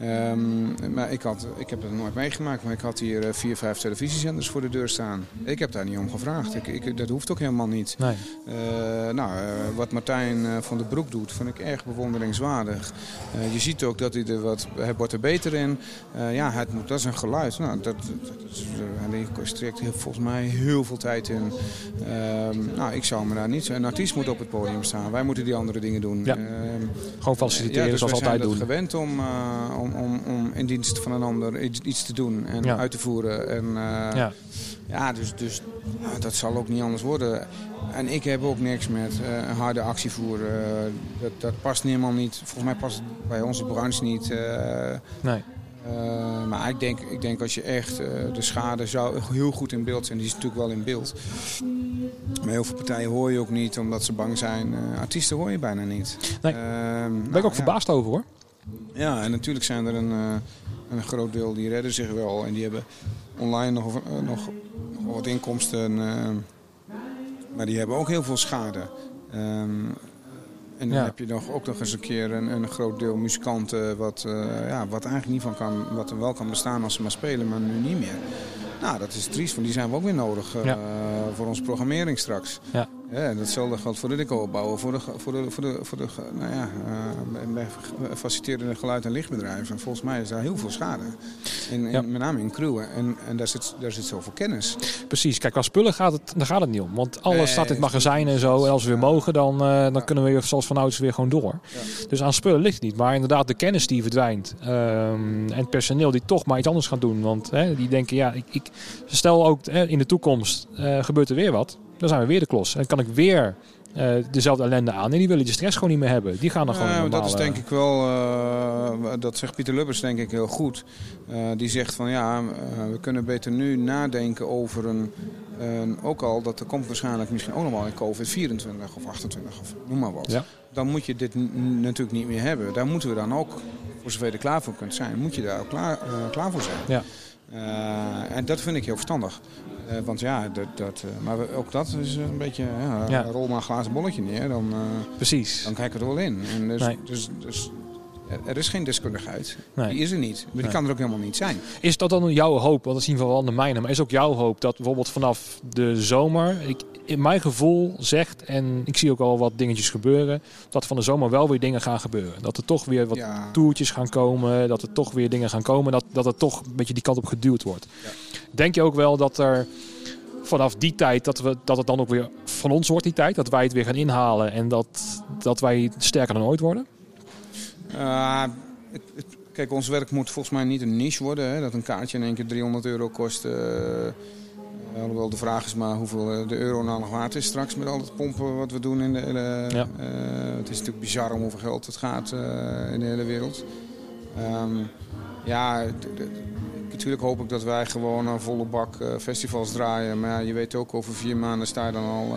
[SPEAKER 2] Ehm, maar ik, had, ik heb het nooit meegemaakt, maar ik had hier eh, vier, vijf televisiezenders voor de deur staan. Ik heb daar niet om gevraagd. Ik, ik, dat hoeft ook helemaal niet.
[SPEAKER 1] Nee.
[SPEAKER 2] Eh, nou, eh, wat Martijn van den Broek doet, vind ik erg bewonderingswaardig. Je ziet ook dat hij er wat, hij wordt er beter in. Ja, het dat is een geluid. Nou, dat, dat is, hij volgens mij heel veel tijd in. Ehm, nou, ik zou me daar niet... Een artiest moet op het podium staan. Wij moeten die andere dingen doen.
[SPEAKER 1] Ja.
[SPEAKER 2] Ehm,
[SPEAKER 1] Gewoon faciliteren
[SPEAKER 2] ja, dus
[SPEAKER 1] zoals we altijd
[SPEAKER 2] zijn
[SPEAKER 1] doen.
[SPEAKER 2] dat gewend om, eh, om, om, om in dienst van een ander iets, iets te doen en
[SPEAKER 1] Ja.
[SPEAKER 2] uit te voeren. En, eh,
[SPEAKER 1] Ja.
[SPEAKER 2] ja, dus, dus ja, dat zal ook niet anders worden. En ik heb ook niks met een harde actievoer. eh, dat, dat past helemaal niet. Volgens mij past het bij onze branche niet.
[SPEAKER 1] Nee.
[SPEAKER 2] maar ik denk, ik denk als je echt de schade zou heel goed in beeld zijn. Die is natuurlijk wel in beeld. Maar heel veel partijen hoor je ook niet omdat ze bang zijn. Artiesten hoor je bijna niet.
[SPEAKER 1] Nee.
[SPEAKER 2] Ehm,
[SPEAKER 1] Daar ben ik
[SPEAKER 2] nou,
[SPEAKER 1] ook
[SPEAKER 2] ja.
[SPEAKER 1] verbaasd over hoor.
[SPEAKER 2] Ja, en natuurlijk zijn er een, eh, een groot deel die redden zich wel. En die hebben online nog, eh, nog, nog wel wat inkomsten. eh, maar die hebben ook heel veel schade. Ehm, en dan
[SPEAKER 1] Ja.
[SPEAKER 2] heb je nog, ook nog eens een keer een, een groot deel muzikanten... Wat, eh, ja, wat eigenlijk niet van kan, wat er wel kan bestaan als ze maar spelen, maar nu niet meer. Nou, dat is triest, want die zijn we ook weer nodig eh,
[SPEAKER 1] Ja.
[SPEAKER 2] voor onze programmering straks.
[SPEAKER 1] Ja.
[SPEAKER 2] Ja, en datzelfde geldt voor de deco-opbouwen, voor de, voor de, voor de, voor de nou ja, eh, bij faciliterende geluid- en lichtbedrijven. Volgens mij is daar heel veel schade. In, in-
[SPEAKER 1] Ja.
[SPEAKER 2] Met name in crewen. En, en daar, zit, daar zit zoveel kennis.
[SPEAKER 1] Precies, kijk, als spullen gaat het, daar gaat het niet om. Want alles
[SPEAKER 2] Nee,
[SPEAKER 1] staat in het magazijn en zo. En als we weer mogen, dan, eh, dan kunnen we zoals van ouds weer gewoon door. Dus aan spullen ligt het niet. Maar inderdaad, de kennis die verdwijnt. ehm, en het personeel die toch maar iets anders gaat doen. Want hè, die denken, ja, ik, ik stel ook hè, in de toekomst eh, gebeurt er weer wat. Dan zijn we weer de klos. En kan ik weer eh, dezelfde ellende aan. En die willen die stress gewoon niet meer hebben. Die gaan dan gewoon
[SPEAKER 2] Ja,
[SPEAKER 1] een
[SPEAKER 2] maar dat is denk ik wel, eh, dat zegt Pieter Lubbers denk ik heel goed. Eh, die zegt van ja, eh, we kunnen beter nu nadenken over een, ook al dat er komt waarschijnlijk misschien ook nog wel een COVID 24 of 28 of noem maar wat.
[SPEAKER 1] Ja.
[SPEAKER 2] Dan moet je dit natuurlijk niet meer hebben. Daar moeten we dan ook, voor zover je er klaar voor kunt zijn, moet je daar ook klaar, eh, klaar voor zijn.
[SPEAKER 1] Ja.
[SPEAKER 2] Eh, en dat vind ik heel verstandig. Uh, want ja, dat, dat, uh, maar ook dat is een beetje, ja, ja. rol maar een glazen bolletje neer. Dan,
[SPEAKER 1] Precies.
[SPEAKER 2] Dan kijk ik er wel in. En dus, nee. dus, dus er is geen deskundigheid. Nee. Die is er niet. Maar die nee. kan er ook helemaal niet zijn.
[SPEAKER 1] Is dat dan jouw hoop? Want dat zien we wel de mijne. Maar is ook jouw hoop dat bijvoorbeeld vanaf de zomer... Ik, in mijn gevoel zegt, en ik zie ook al wat dingetjes gebeuren... dat van de zomer wel weer dingen gaan gebeuren. Dat er toch weer wat ja. toertjes gaan komen. Dat er toch weer dingen gaan komen. Dat, dat het toch een beetje die kant op geduwd wordt. Ja. Denk je ook wel dat er vanaf die tijd, dat, we, dat het dan ook weer van ons wordt die tijd. Dat wij het weer gaan inhalen en dat, dat wij sterker dan ooit worden?
[SPEAKER 2] Uh, het, het, kijk, ons werk moet volgens mij niet een niche worden. Hè? Dat een kaartje in één keer 300 euro kost. Uh, alhoewel de vraag is maar hoeveel de euro nou nog waard is straks met al het pompen wat we doen in de hele... Ja. het is natuurlijk bizar om hoeveel geld het gaat in de hele wereld. Um, ja, natuurlijk hoop ik dat wij gewoon een volle bak festivals draaien. Maar ja, je weet ook, over vier maanden sta je dan al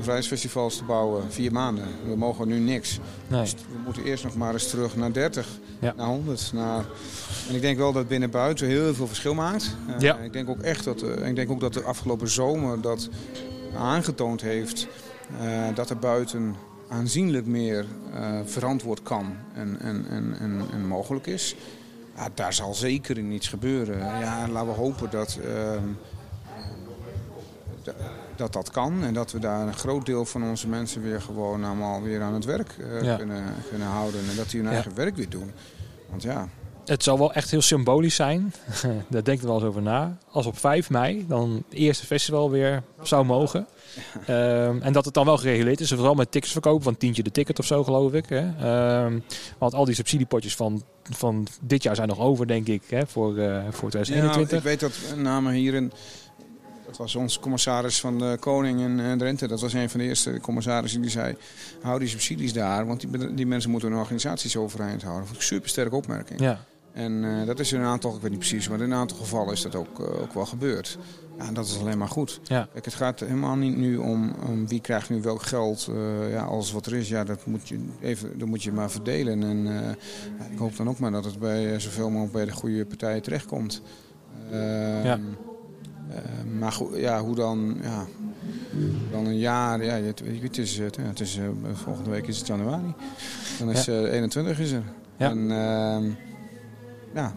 [SPEAKER 2] bevrijdingsfestivals te bouwen. Vier maanden. We mogen nu niks. Nee. Dus we moeten eerst nog maar eens terug naar 30, ja. naar 100. Naar... En ik denk wel dat binnen buiten heel veel verschil maakt. Uh, ja. Ik denk ook echt dat, uh, ik denk ook dat de afgelopen zomer dat aangetoond heeft uh, dat er buiten aanzienlijk meer verantwoord kan en, en, en, en, en mogelijk is. Ja, daar zal zeker in iets gebeuren. Ja, laten we hopen dat ehm, dat dat kan. En dat we daar een groot deel van onze mensen weer gewoon allemaal weer aan het werk uh, kunnen, kunnen houden. En dat die hun eigen werk weer doen. Want ja...
[SPEAKER 1] Het zal wel echt heel symbolisch zijn, daar denk ik wel eens over na. Als op 5 mei dan het eerste festival weer zou mogen. Um, en dat het dan wel gereguleerd is. Vooral met tickets verkopen van tientje de ticket of zo geloof ik. Hè. Um, want al die subsidiepotjes van, van dit jaar zijn nog over denk ik hè, voor, uh, voor 2021.
[SPEAKER 2] Ja, ik weet dat namen hier in dat was onze commissaris van de Koning in Drenthe. Dat was een van de eerste commissarissen die zei... hou die subsidies daar, want die, die mensen moeten hun organisaties overeind houden. Dat vond ik super sterke opmerking. Ja. En uh, dat is in een aantal, ik weet niet precies, maar in een aantal gevallen is dat ook, uh, ook wel gebeurd. Ja, en dat is alleen maar goed. Ja. Kijk, het gaat helemaal niet nu om, om wie krijgt nu welk geld. Uh, ja, alles wat er is, ja, dat moet je, even, dat moet je maar verdelen. En ik hoop dan ook maar dat het bij zoveel mogelijk bij de goede partijen terechtkomt. Ehm, ja. Uh, maar goed, ja, hoe dan, ja, dan een jaar, ja, het, het is, het, het is volgende week is het januari. Dan is ja. uh, 21 is er. Ja. En uh, ja,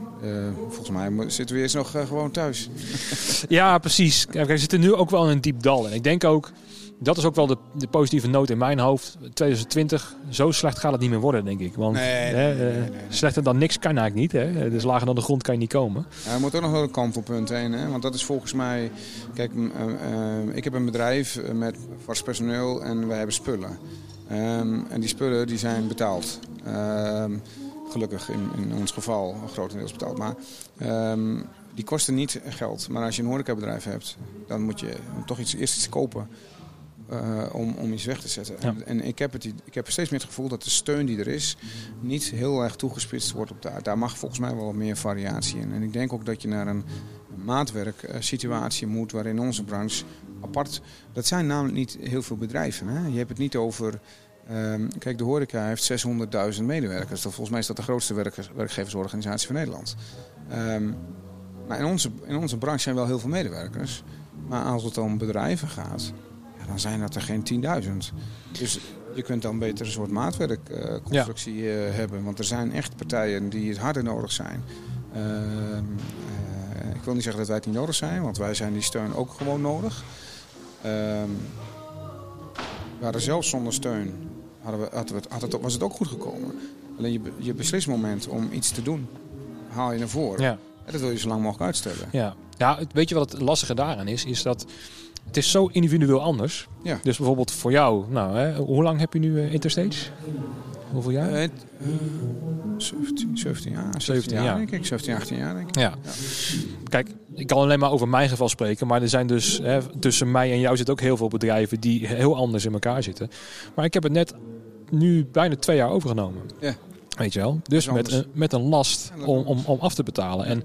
[SPEAKER 2] volgens mij zitten we eerst nog gewoon thuis.
[SPEAKER 1] ja, precies. Kijk, we zitten nu ook wel in een diep dal. En ik denk ook, dat is ook wel de, de, positieve noot in mijn hoofd. 2020, zo slecht gaat het niet meer worden, denk ik. Want
[SPEAKER 2] nee,
[SPEAKER 1] hè,
[SPEAKER 2] nee, nee,
[SPEAKER 1] slechter dan niks kan eigenlijk niet. Hè? Dus lager dan de grond kan je niet komen.
[SPEAKER 2] Ja, er moet ook nog wel een kantelpunt heen. Hè? Want dat is volgens mij... Kijk, uh, ik heb een bedrijf met vast personeel en wij hebben spullen. Um, en die spullen die zijn betaald. Um, gelukkig in, in ons geval grotendeels betaald. Maar um, die kosten niet geld. Maar als je een horecabedrijf hebt, dan moet je toch iets, eerst iets kopen. Uh, om, om iets weg te zetten. Ja. En, en, ik, heb het, ik heb steeds meer het gevoel dat de steun die er is niet heel erg toegespitst wordt op daar. Daar mag volgens mij wel wat meer variatie in. En ik denk ook dat je naar een maatwerksituatie moet waarin onze branche apart... Dat zijn namelijk niet heel veel bedrijven. Hè? Je hebt het niet over... Um, kijk, de horeca heeft 600.000 medewerkers. Dat, volgens mij is dat de grootste werk, werkgeversorganisatie van Nederland. Um, maar in onze, in onze branche zijn wel heel veel medewerkers. Maar als het om bedrijven gaat dan zijn dat er geen 10.000. Dus je kunt dan beter een soort maatwerkconstructie uh, ja. uh, hebben. Want er zijn echt partijen die het harder nodig zijn. Uh, ik wil niet zeggen dat wij het niet nodig zijn, want wij zijn die steun ook gewoon nodig. Ehm, waren zelfs zonder steun hadden we, hadden we, had het, was het ook goed gekomen. Alleen je, je beslismoment om iets te doen, haal je naar voren. Ja. En dat wil je zo lang mogelijk uitstellen.
[SPEAKER 1] Ja. ja, weet je wat het lastige daaraan is? Is dat het is zo individueel anders. Ja. Dus bijvoorbeeld voor jou, nou, hè, hoe lang heb je nu uh, Interstage? Hoeveel jaar? Uh, uh,
[SPEAKER 2] 17, 17 jaar. 17 jaar, denk ik. 17, 18 jaar, denk ik.
[SPEAKER 1] Ja. ja. Kijk, ik kan alleen maar over mijn geval spreken. Maar er zijn dus, hè, tussen mij en jou zitten ook heel veel bedrijven die heel anders in elkaar zitten. Maar ik heb het net nu bijna twee jaar overgenomen. Ja. Weet je wel? Dus met een, met een last om, om, om af te betalen. En,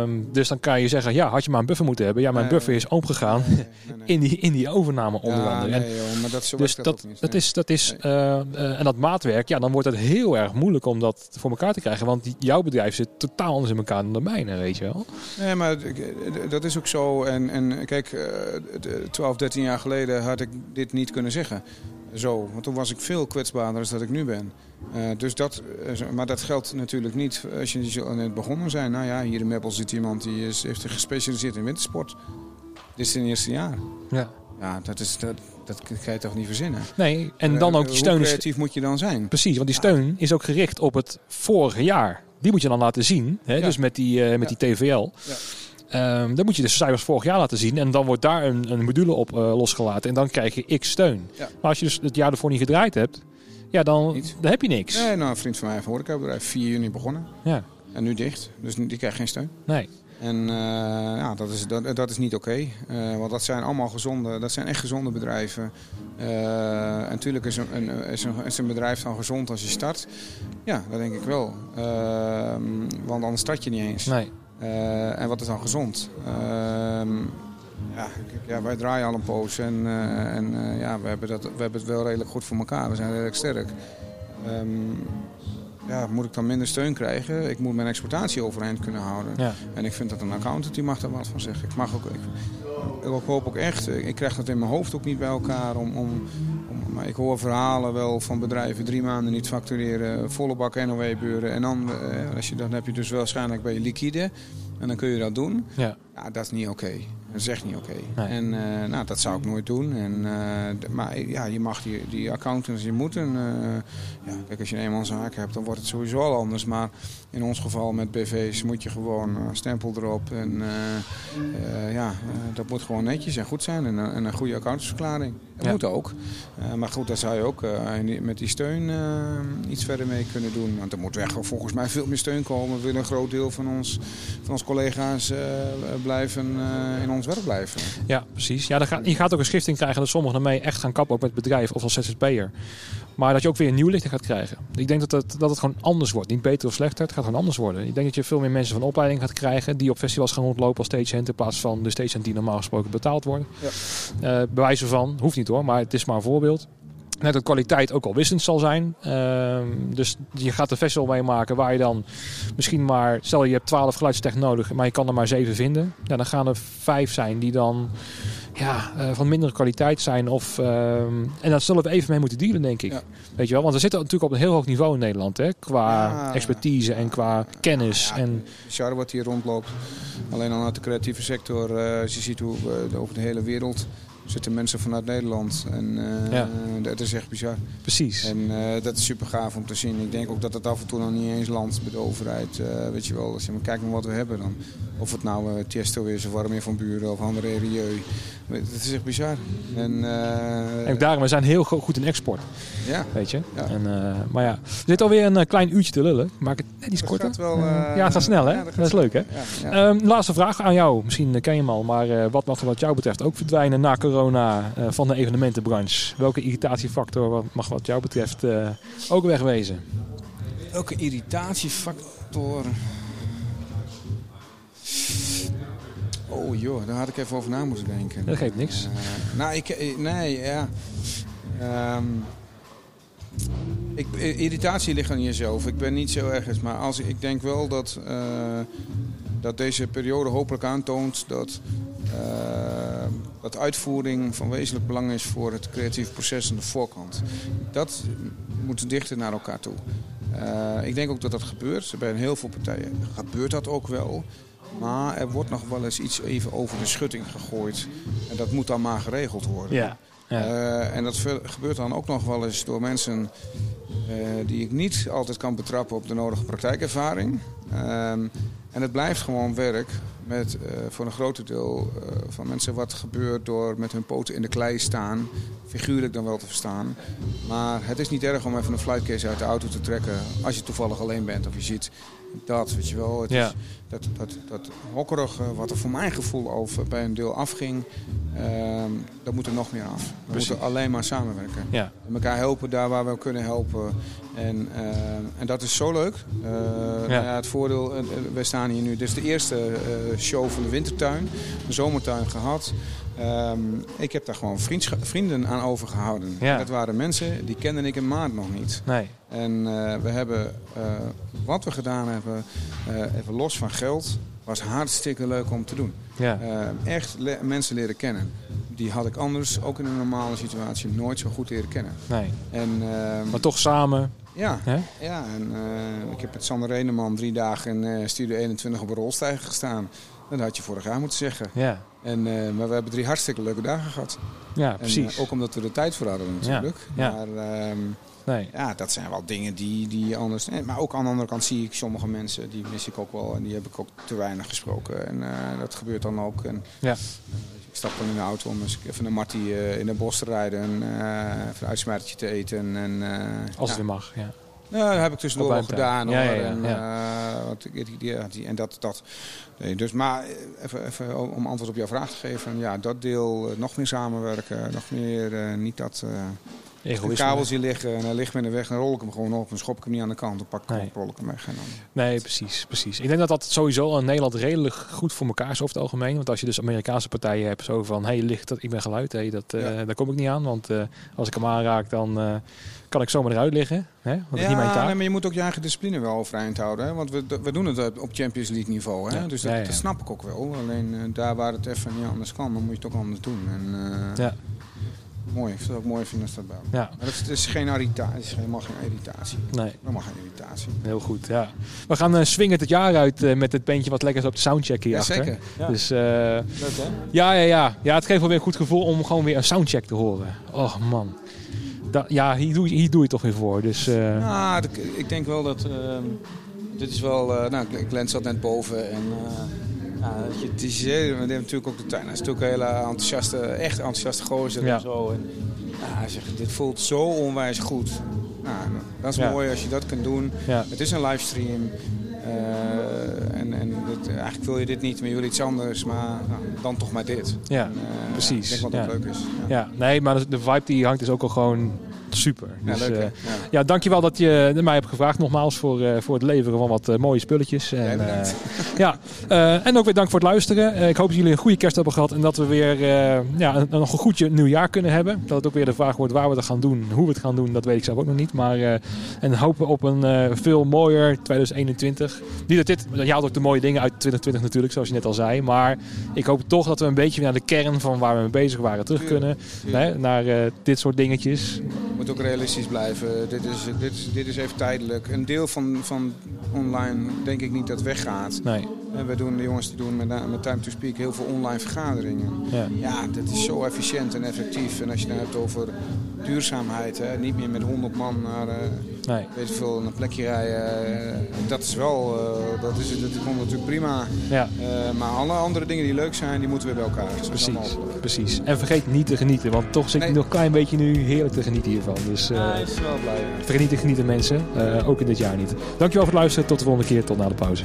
[SPEAKER 1] um, dus dan kan je zeggen, ja, had je maar een buffer moeten hebben. Ja, mijn buffer is nee, nee, in, die, in die overname onder
[SPEAKER 2] ja,
[SPEAKER 1] andere.
[SPEAKER 2] Joh, maar dat,
[SPEAKER 1] dus
[SPEAKER 2] dat,
[SPEAKER 1] dat, is, dat is uh, uh, en dat maatwerk, ja, dan wordt het heel erg moeilijk om dat voor elkaar te krijgen. Want die, jouw bedrijf zit totaal anders in elkaar dan de mijne, weet je wel.
[SPEAKER 2] Nee, maar dat is ook zo. En, en kijk, uh, 12, 13 jaar geleden had ik dit niet kunnen zeggen. Zo, want toen was ik veel kwetsbaarder dan dat ik nu ben. Uh, dus dat, uh, maar dat geldt natuurlijk niet als je net begonnen zijn. Nou ja, hier in Meppel zit iemand die is, heeft zich gespecialiseerd in wintersport. Dit is zijn eerste jaar.
[SPEAKER 1] Ja.
[SPEAKER 2] Ja, dat, is, dat, dat ga je toch niet verzinnen?
[SPEAKER 1] Nee, en dan ook die steun.
[SPEAKER 2] Hoe creatief moet je dan zijn?
[SPEAKER 1] Precies, want die steun is ook gericht op het vorige jaar. Die moet je dan laten zien. Hè? Ja. Dus met die, uh, met die TVL. Ja. Um, dan moet je de cijfers vorig jaar laten zien. En dan wordt daar een, een module op uh, losgelaten. En dan krijg je x steun. Ja. Maar als je dus het jaar ervoor niet gedraaid hebt, ja, dan, dan heb je niks.
[SPEAKER 2] Nee, nou, een vriend van mij heeft een horecabedrijf 4 juni begonnen.
[SPEAKER 1] Ja.
[SPEAKER 2] En nu dicht. Dus die krijgt geen steun.
[SPEAKER 1] Nee.
[SPEAKER 2] En uh, ja, dat is, dat, dat is niet oké. Okay. Uh, want dat zijn allemaal gezonde, dat zijn echt gezonde bedrijven. Uh, en natuurlijk is een, is, een, is een bedrijf dan gezond als je start. Ja, dat denk ik wel. want anders start je niet eens.
[SPEAKER 1] Nee.
[SPEAKER 2] Uh, en wat is dan gezond? Uh, ja, ja, wij draaien al een poos en, uh, en ja, we, hebben dat, we hebben het wel redelijk goed voor elkaar. We zijn redelijk sterk. Um, ja, moet ik dan minder steun krijgen? Ik moet mijn exploitatie overeind kunnen houden.
[SPEAKER 1] Ja.
[SPEAKER 2] En ik vind dat een accountant die mag daar wat van zeggen. Ik, mag ook, ik, ik hoop ook echt, ik krijg dat in mijn hoofd ook niet bij elkaar. Om, om, ik hoor verhalen wel van bedrijven drie maanden niet factureren, volle bak NOW-buren. En dan, eh, als je, dan heb je dus waarschijnlijk bij je liquide. En dan kun je dat doen.
[SPEAKER 1] Ja.
[SPEAKER 2] Ja, dat is niet oké. Okay. Dat is echt niet oké.
[SPEAKER 1] Nee.
[SPEAKER 2] En uh, nou, dat zou ik nooit doen. En, uh, maar ja, je mag die, die accountants, je moet een... Uh, ja, kijk, als je een eenmanszaak hebt, dan wordt het sowieso al anders. Maar in ons geval met BV's moet je gewoon stempel erop. En ja, dat moet gewoon netjes en goed zijn. En, en een goede accountantsverklaring. Dat
[SPEAKER 1] Ja.
[SPEAKER 2] moet ook. maar goed, daar zou je ook met die steun iets verder mee kunnen doen. Want er moet weg volgens mij veel meer steun komen. We willen een groot deel van ons, van ons collega's blijven in ons werk blijven.
[SPEAKER 1] Ja, precies. Ja, gaat, je gaat ook een schifting krijgen dat sommigen ermee echt gaan kappen, ook met het bedrijf of als ZZP'er. Maar dat je ook weer een nieuw licht gaat krijgen. Ik denk dat het, dat het gewoon anders wordt. Niet beter of slechter, het gaat gewoon anders worden. Ik denk dat je veel meer mensen van opleiding gaat krijgen die op festivals gaan rondlopen als stagehand in plaats van de stagehand die normaal gesproken betaald worden.
[SPEAKER 2] Ja.
[SPEAKER 1] Uh, bewijzen van, hoeft niet hoor, maar het is maar een voorbeeld. Net dat kwaliteit ook al wissend zal zijn. Uh, dus je gaat een festival meemaken waar je dan misschien maar... Stel je hebt 12 geluidstech nodig, maar je kan er maar 7 vinden. Ja, dan gaan er 5 zijn die dan ja, uh, van mindere kwaliteit zijn. Of, uh, en daar zullen we even mee moeten dealen, denk ik.
[SPEAKER 2] Ja.
[SPEAKER 1] Weet je wel? Want we zitten natuurlijk op een heel hoog niveau in Nederland. Hè? Qua ja. expertise en qua kennis.
[SPEAKER 2] Ja,
[SPEAKER 1] en...
[SPEAKER 2] Char wat hier rondloopt. Alleen al uit de creatieve sector. Uh, als je ziet hoe over de hele wereld zitten mensen vanuit Nederland. En uh,
[SPEAKER 1] ja.
[SPEAKER 2] dat is echt bizar.
[SPEAKER 1] Precies.
[SPEAKER 2] En uh, dat is super gaaf om te zien. Ik denk ook dat het af en toe nog niet eens landt bij de overheid. Uh, weet je wel, als je maar kijkt naar wat we hebben dan. Of het nou Tiesto is of Warming van Buren of André Rieu. Het is echt bizar. En,
[SPEAKER 1] en daarom, we zijn heel goed in export.
[SPEAKER 2] Ja.
[SPEAKER 1] Weet je.
[SPEAKER 2] Ja.
[SPEAKER 1] En, maar ja, we zitten alweer een klein uurtje te lullen. Maak het net iets korter.
[SPEAKER 2] Wel,
[SPEAKER 1] ja, het gaat snel hè.
[SPEAKER 2] Ja,
[SPEAKER 1] dat, dat is leuk hè.
[SPEAKER 2] Ja,
[SPEAKER 1] um, laatste vraag aan jou. Misschien ken je hem al. Maar wat mag er wat jou betreft ook verdwijnen na corona uh, van de evenementenbranche? Welke irritatiefactor mag wat jou betreft uh, ook wegwezen?
[SPEAKER 2] Welke irritatiefactor? Oh joh, daar had ik even over na moeten denken.
[SPEAKER 1] Dat geeft niks.
[SPEAKER 2] Uh, nou, ik, nee, ja. Um, ik, irritatie ligt aan jezelf. Ik ben niet zo ergens, maar als, ik denk wel dat, uh, dat deze periode hopelijk aantoont dat, uh, dat uitvoering van wezenlijk belang is voor het creatieve proces aan de voorkant. Dat moet dichter naar elkaar toe. Uh, ik denk ook dat dat gebeurt. Bij heel veel partijen gebeurt dat ook wel. Maar er wordt nog wel eens iets even over de schutting gegooid. En dat moet dan maar geregeld worden.
[SPEAKER 1] Ja. Ja.
[SPEAKER 2] Uh, en dat gebeurt dan ook nog wel eens door mensen uh, die ik niet altijd kan betrappen op de nodige praktijkervaring. Um, en het blijft gewoon werk met uh, voor een groot deel van mensen wat gebeurt door met hun poten in de klei staan. Figuurlijk dan wel te verstaan. Maar het is niet erg om even een flightcase uit de auto te trekken als je toevallig alleen bent of je ziet Dat, weet je wel. Het
[SPEAKER 1] Ja.
[SPEAKER 2] is, dat, dat, dat hokkerige, wat er voor mijn gevoel over bij een deel afging, ehm dat moet er nog meer af. We
[SPEAKER 1] Precies.
[SPEAKER 2] moeten alleen maar samenwerken.
[SPEAKER 1] Ja,
[SPEAKER 2] En elkaar helpen daar waar we kunnen helpen. En, ehm, en dat is zo leuk. Eh, nou ja, het voordeel, eh, eh, wij staan hier nu. Dit is de eerste show van de wintertuin. De zomertuin gehad. Ehm, ik heb daar gewoon vrienden aan overgehouden.
[SPEAKER 1] Ja.
[SPEAKER 2] Dat waren mensen die kende ik in maand nog niet.
[SPEAKER 1] nee.
[SPEAKER 2] En we hebben wat we gedaan hebben, even los van geld, was hartstikke leuk om te doen.
[SPEAKER 1] Ja,
[SPEAKER 2] Eh, echt le- mensen leren kennen. Die had ik anders, ook in een normale situatie, nooit zo goed leren kennen.
[SPEAKER 1] nee.
[SPEAKER 2] En, ehm,
[SPEAKER 1] Maar toch samen.
[SPEAKER 2] ja, ja en, eh, ik heb met Sander Reneman drie dagen in eh, Studio 21 op een rolstijger gestaan. Dat had je vorig jaar moeten zeggen.
[SPEAKER 1] Ja,
[SPEAKER 2] En, maar we hebben drie hartstikke leuke dagen gehad.
[SPEAKER 1] ja
[SPEAKER 2] En,
[SPEAKER 1] precies.
[SPEAKER 2] eh, ook omdat we er tijd voor hadden natuurlijk.
[SPEAKER 1] Ja, ja.
[SPEAKER 2] Maar ehm,
[SPEAKER 1] nee.
[SPEAKER 2] ja, dat zijn wel dingen die, die anders... eh, Maar ook aan de andere kant zie ik sommige mensen, die mis ik ook wel. En die heb ik ook te weinig gesproken. En eh, dat gebeurt dan ook. En,
[SPEAKER 1] Ja.
[SPEAKER 2] ik stap dan in de auto om eens even naar Marty eh, in het bos te rijden. En eh, even een uitsmijtertje te eten. En, eh,
[SPEAKER 1] Als
[SPEAKER 2] ja.
[SPEAKER 1] het weer mag. Ja.
[SPEAKER 2] Nou, dat heb ik tussendoor wel gedaan.
[SPEAKER 1] Ja,
[SPEAKER 2] hoor.
[SPEAKER 1] ja,
[SPEAKER 2] en, eh, ik- die, die, en dat, dat. Nee, dus, maar eh, even, even om antwoord op jouw vraag te geven. Ja, dat deel, eh, nog meer samenwerken. Nog meer, eh, niet dat...
[SPEAKER 1] Egoïsme.
[SPEAKER 2] kabels hier liggen en hij ligt me in de weg. Dan rol ik hem gewoon op en schop ik hem niet aan de kant. Dan pak ik hem
[SPEAKER 1] Nee.
[SPEAKER 2] op, rol ik hem weg. En dan...
[SPEAKER 1] Nee, precies, precies. Ik denk dat dat sowieso in Nederland redelijk goed voor elkaar is over het algemeen. Want als je dus Amerikaanse partijen hebt, zo van, hey, ligt dat, ik ben geluid, hey, dat, eh,
[SPEAKER 2] Ja.
[SPEAKER 1] daar kom ik niet aan. Want eh, als ik hem aanraak, dan eh, kan ik zomaar eruit liggen. Hè? Want dat is niet mijn taak.
[SPEAKER 2] nee, maar je moet ook je eigen discipline wel overeind houden. Hè? Want we, we doen het op Champions League niveau. Hè?
[SPEAKER 1] Ja.
[SPEAKER 2] Dus dat,
[SPEAKER 1] Ja, ja.
[SPEAKER 2] dat snap ik ook wel. Alleen daar waar het even niet anders kan, dan moet je het ook anders doen. En,
[SPEAKER 1] Ja.
[SPEAKER 2] Mooi, ik zou het ook mooi vinden als dat bij.
[SPEAKER 1] Ja,
[SPEAKER 2] Maar het is geen irritatie. Het is helemaal geen irritatie.
[SPEAKER 1] nee,
[SPEAKER 2] Helemaal geen irritatie.
[SPEAKER 1] heel goed. Ja. We gaan uh, swingen het jaar uit eh, met het bandje wat lekker is op de soundcheck hier
[SPEAKER 2] Ja, zeker. Ja.
[SPEAKER 1] Dus eh,
[SPEAKER 2] Leuk hè?
[SPEAKER 1] ja, ja, ja. ja, het geeft wel weer een goed gevoel om gewoon weer een soundcheck te horen. Oh man. Da ja, hier doe, je- hier doe je toch weer voor. Dus eh,
[SPEAKER 2] Nou, ik denk wel dat... ehm, dit is wel... eh nou, Glenn zat net boven en... ja, je, het is, we hebben natuurlijk ook de tuin. Hij is natuurlijk een hele enthousiaste, echt enthousiaste gozer
[SPEAKER 1] Ja.
[SPEAKER 2] en zo. En, ja, hij zegt, dit voelt zo onwijs goed. Nou, dat is
[SPEAKER 1] Ja.
[SPEAKER 2] mooi als je dat kunt doen.
[SPEAKER 1] ja,
[SPEAKER 2] Het is een livestream. eh, en en eigenlijk wil je dit niet, maar je wil iets anders. Maar nou, dan toch maar dit.
[SPEAKER 1] ja.
[SPEAKER 2] En, eh,
[SPEAKER 1] precies,
[SPEAKER 2] Ik denk wel dat
[SPEAKER 1] ja.
[SPEAKER 2] leuk is. Ja,
[SPEAKER 1] nee, maar de- vibe die hangt is ook al gewoon super.
[SPEAKER 2] Ja,
[SPEAKER 1] Dus,
[SPEAKER 2] leuk
[SPEAKER 1] eh,
[SPEAKER 2] Ja.
[SPEAKER 1] ja, dankjewel dat je mij hebt gevraagd nogmaals voor, eh, voor het leveren van wat eh, mooie spulletjes. En, ja, en ook weer dank voor het luisteren. Ik hoop dat jullie een goede kerst hebben gehad en dat we weer ja, een, nog een goed je- nieuwjaar kunnen hebben. Dat het ook weer de vraag wordt waar we het gaan doen, hoe we het gaan doen, dat weet ik zelf ook nog niet. Maar en hopen op een veel mooier 2021. Niet dat dit, je haalt ook de mooie dingen uit 2020 natuurlijk, zoals je net al zei. Maar ik hoop toch dat we een beetje naar de kern van waar we mee bezig waren terug kunnen.
[SPEAKER 2] Tuurlijk.
[SPEAKER 1] Hè, naar dit soort dingetjes.
[SPEAKER 2] Moet ook realistisch blijven. Dit is, dit is, dit is even tijdelijk. Een deel van, van online denk ik niet dat weggaat.
[SPEAKER 1] Nee,
[SPEAKER 2] En we doen, de jongens die doen met, met Time to Speak heel veel online vergaderingen.
[SPEAKER 1] ja.
[SPEAKER 2] Ja, dat is zo efficiënt en effectief. En als je het hebt over duurzaamheid, hè, niet meer met 100 man naar eh,
[SPEAKER 1] Nee.
[SPEAKER 2] weet ik veel, een plekje rijden. eh, dat is wel, eh, dat, is, dat komt natuurlijk prima.
[SPEAKER 1] Ja,
[SPEAKER 2] maar alle andere dingen die leuk zijn, die moeten we bij elkaar.
[SPEAKER 1] Precies, precies. En vergeet niet te genieten, want toch zit ik
[SPEAKER 2] Nee.
[SPEAKER 1] nog een klein beetje nu heerlijk te genieten hiervan. Dus eh,
[SPEAKER 2] Ja, ik ben wel blij.
[SPEAKER 1] vergeet niet te genieten mensen, ook in dit jaar niet. Dankjewel voor het luisteren, tot de volgende keer, tot na de pauze.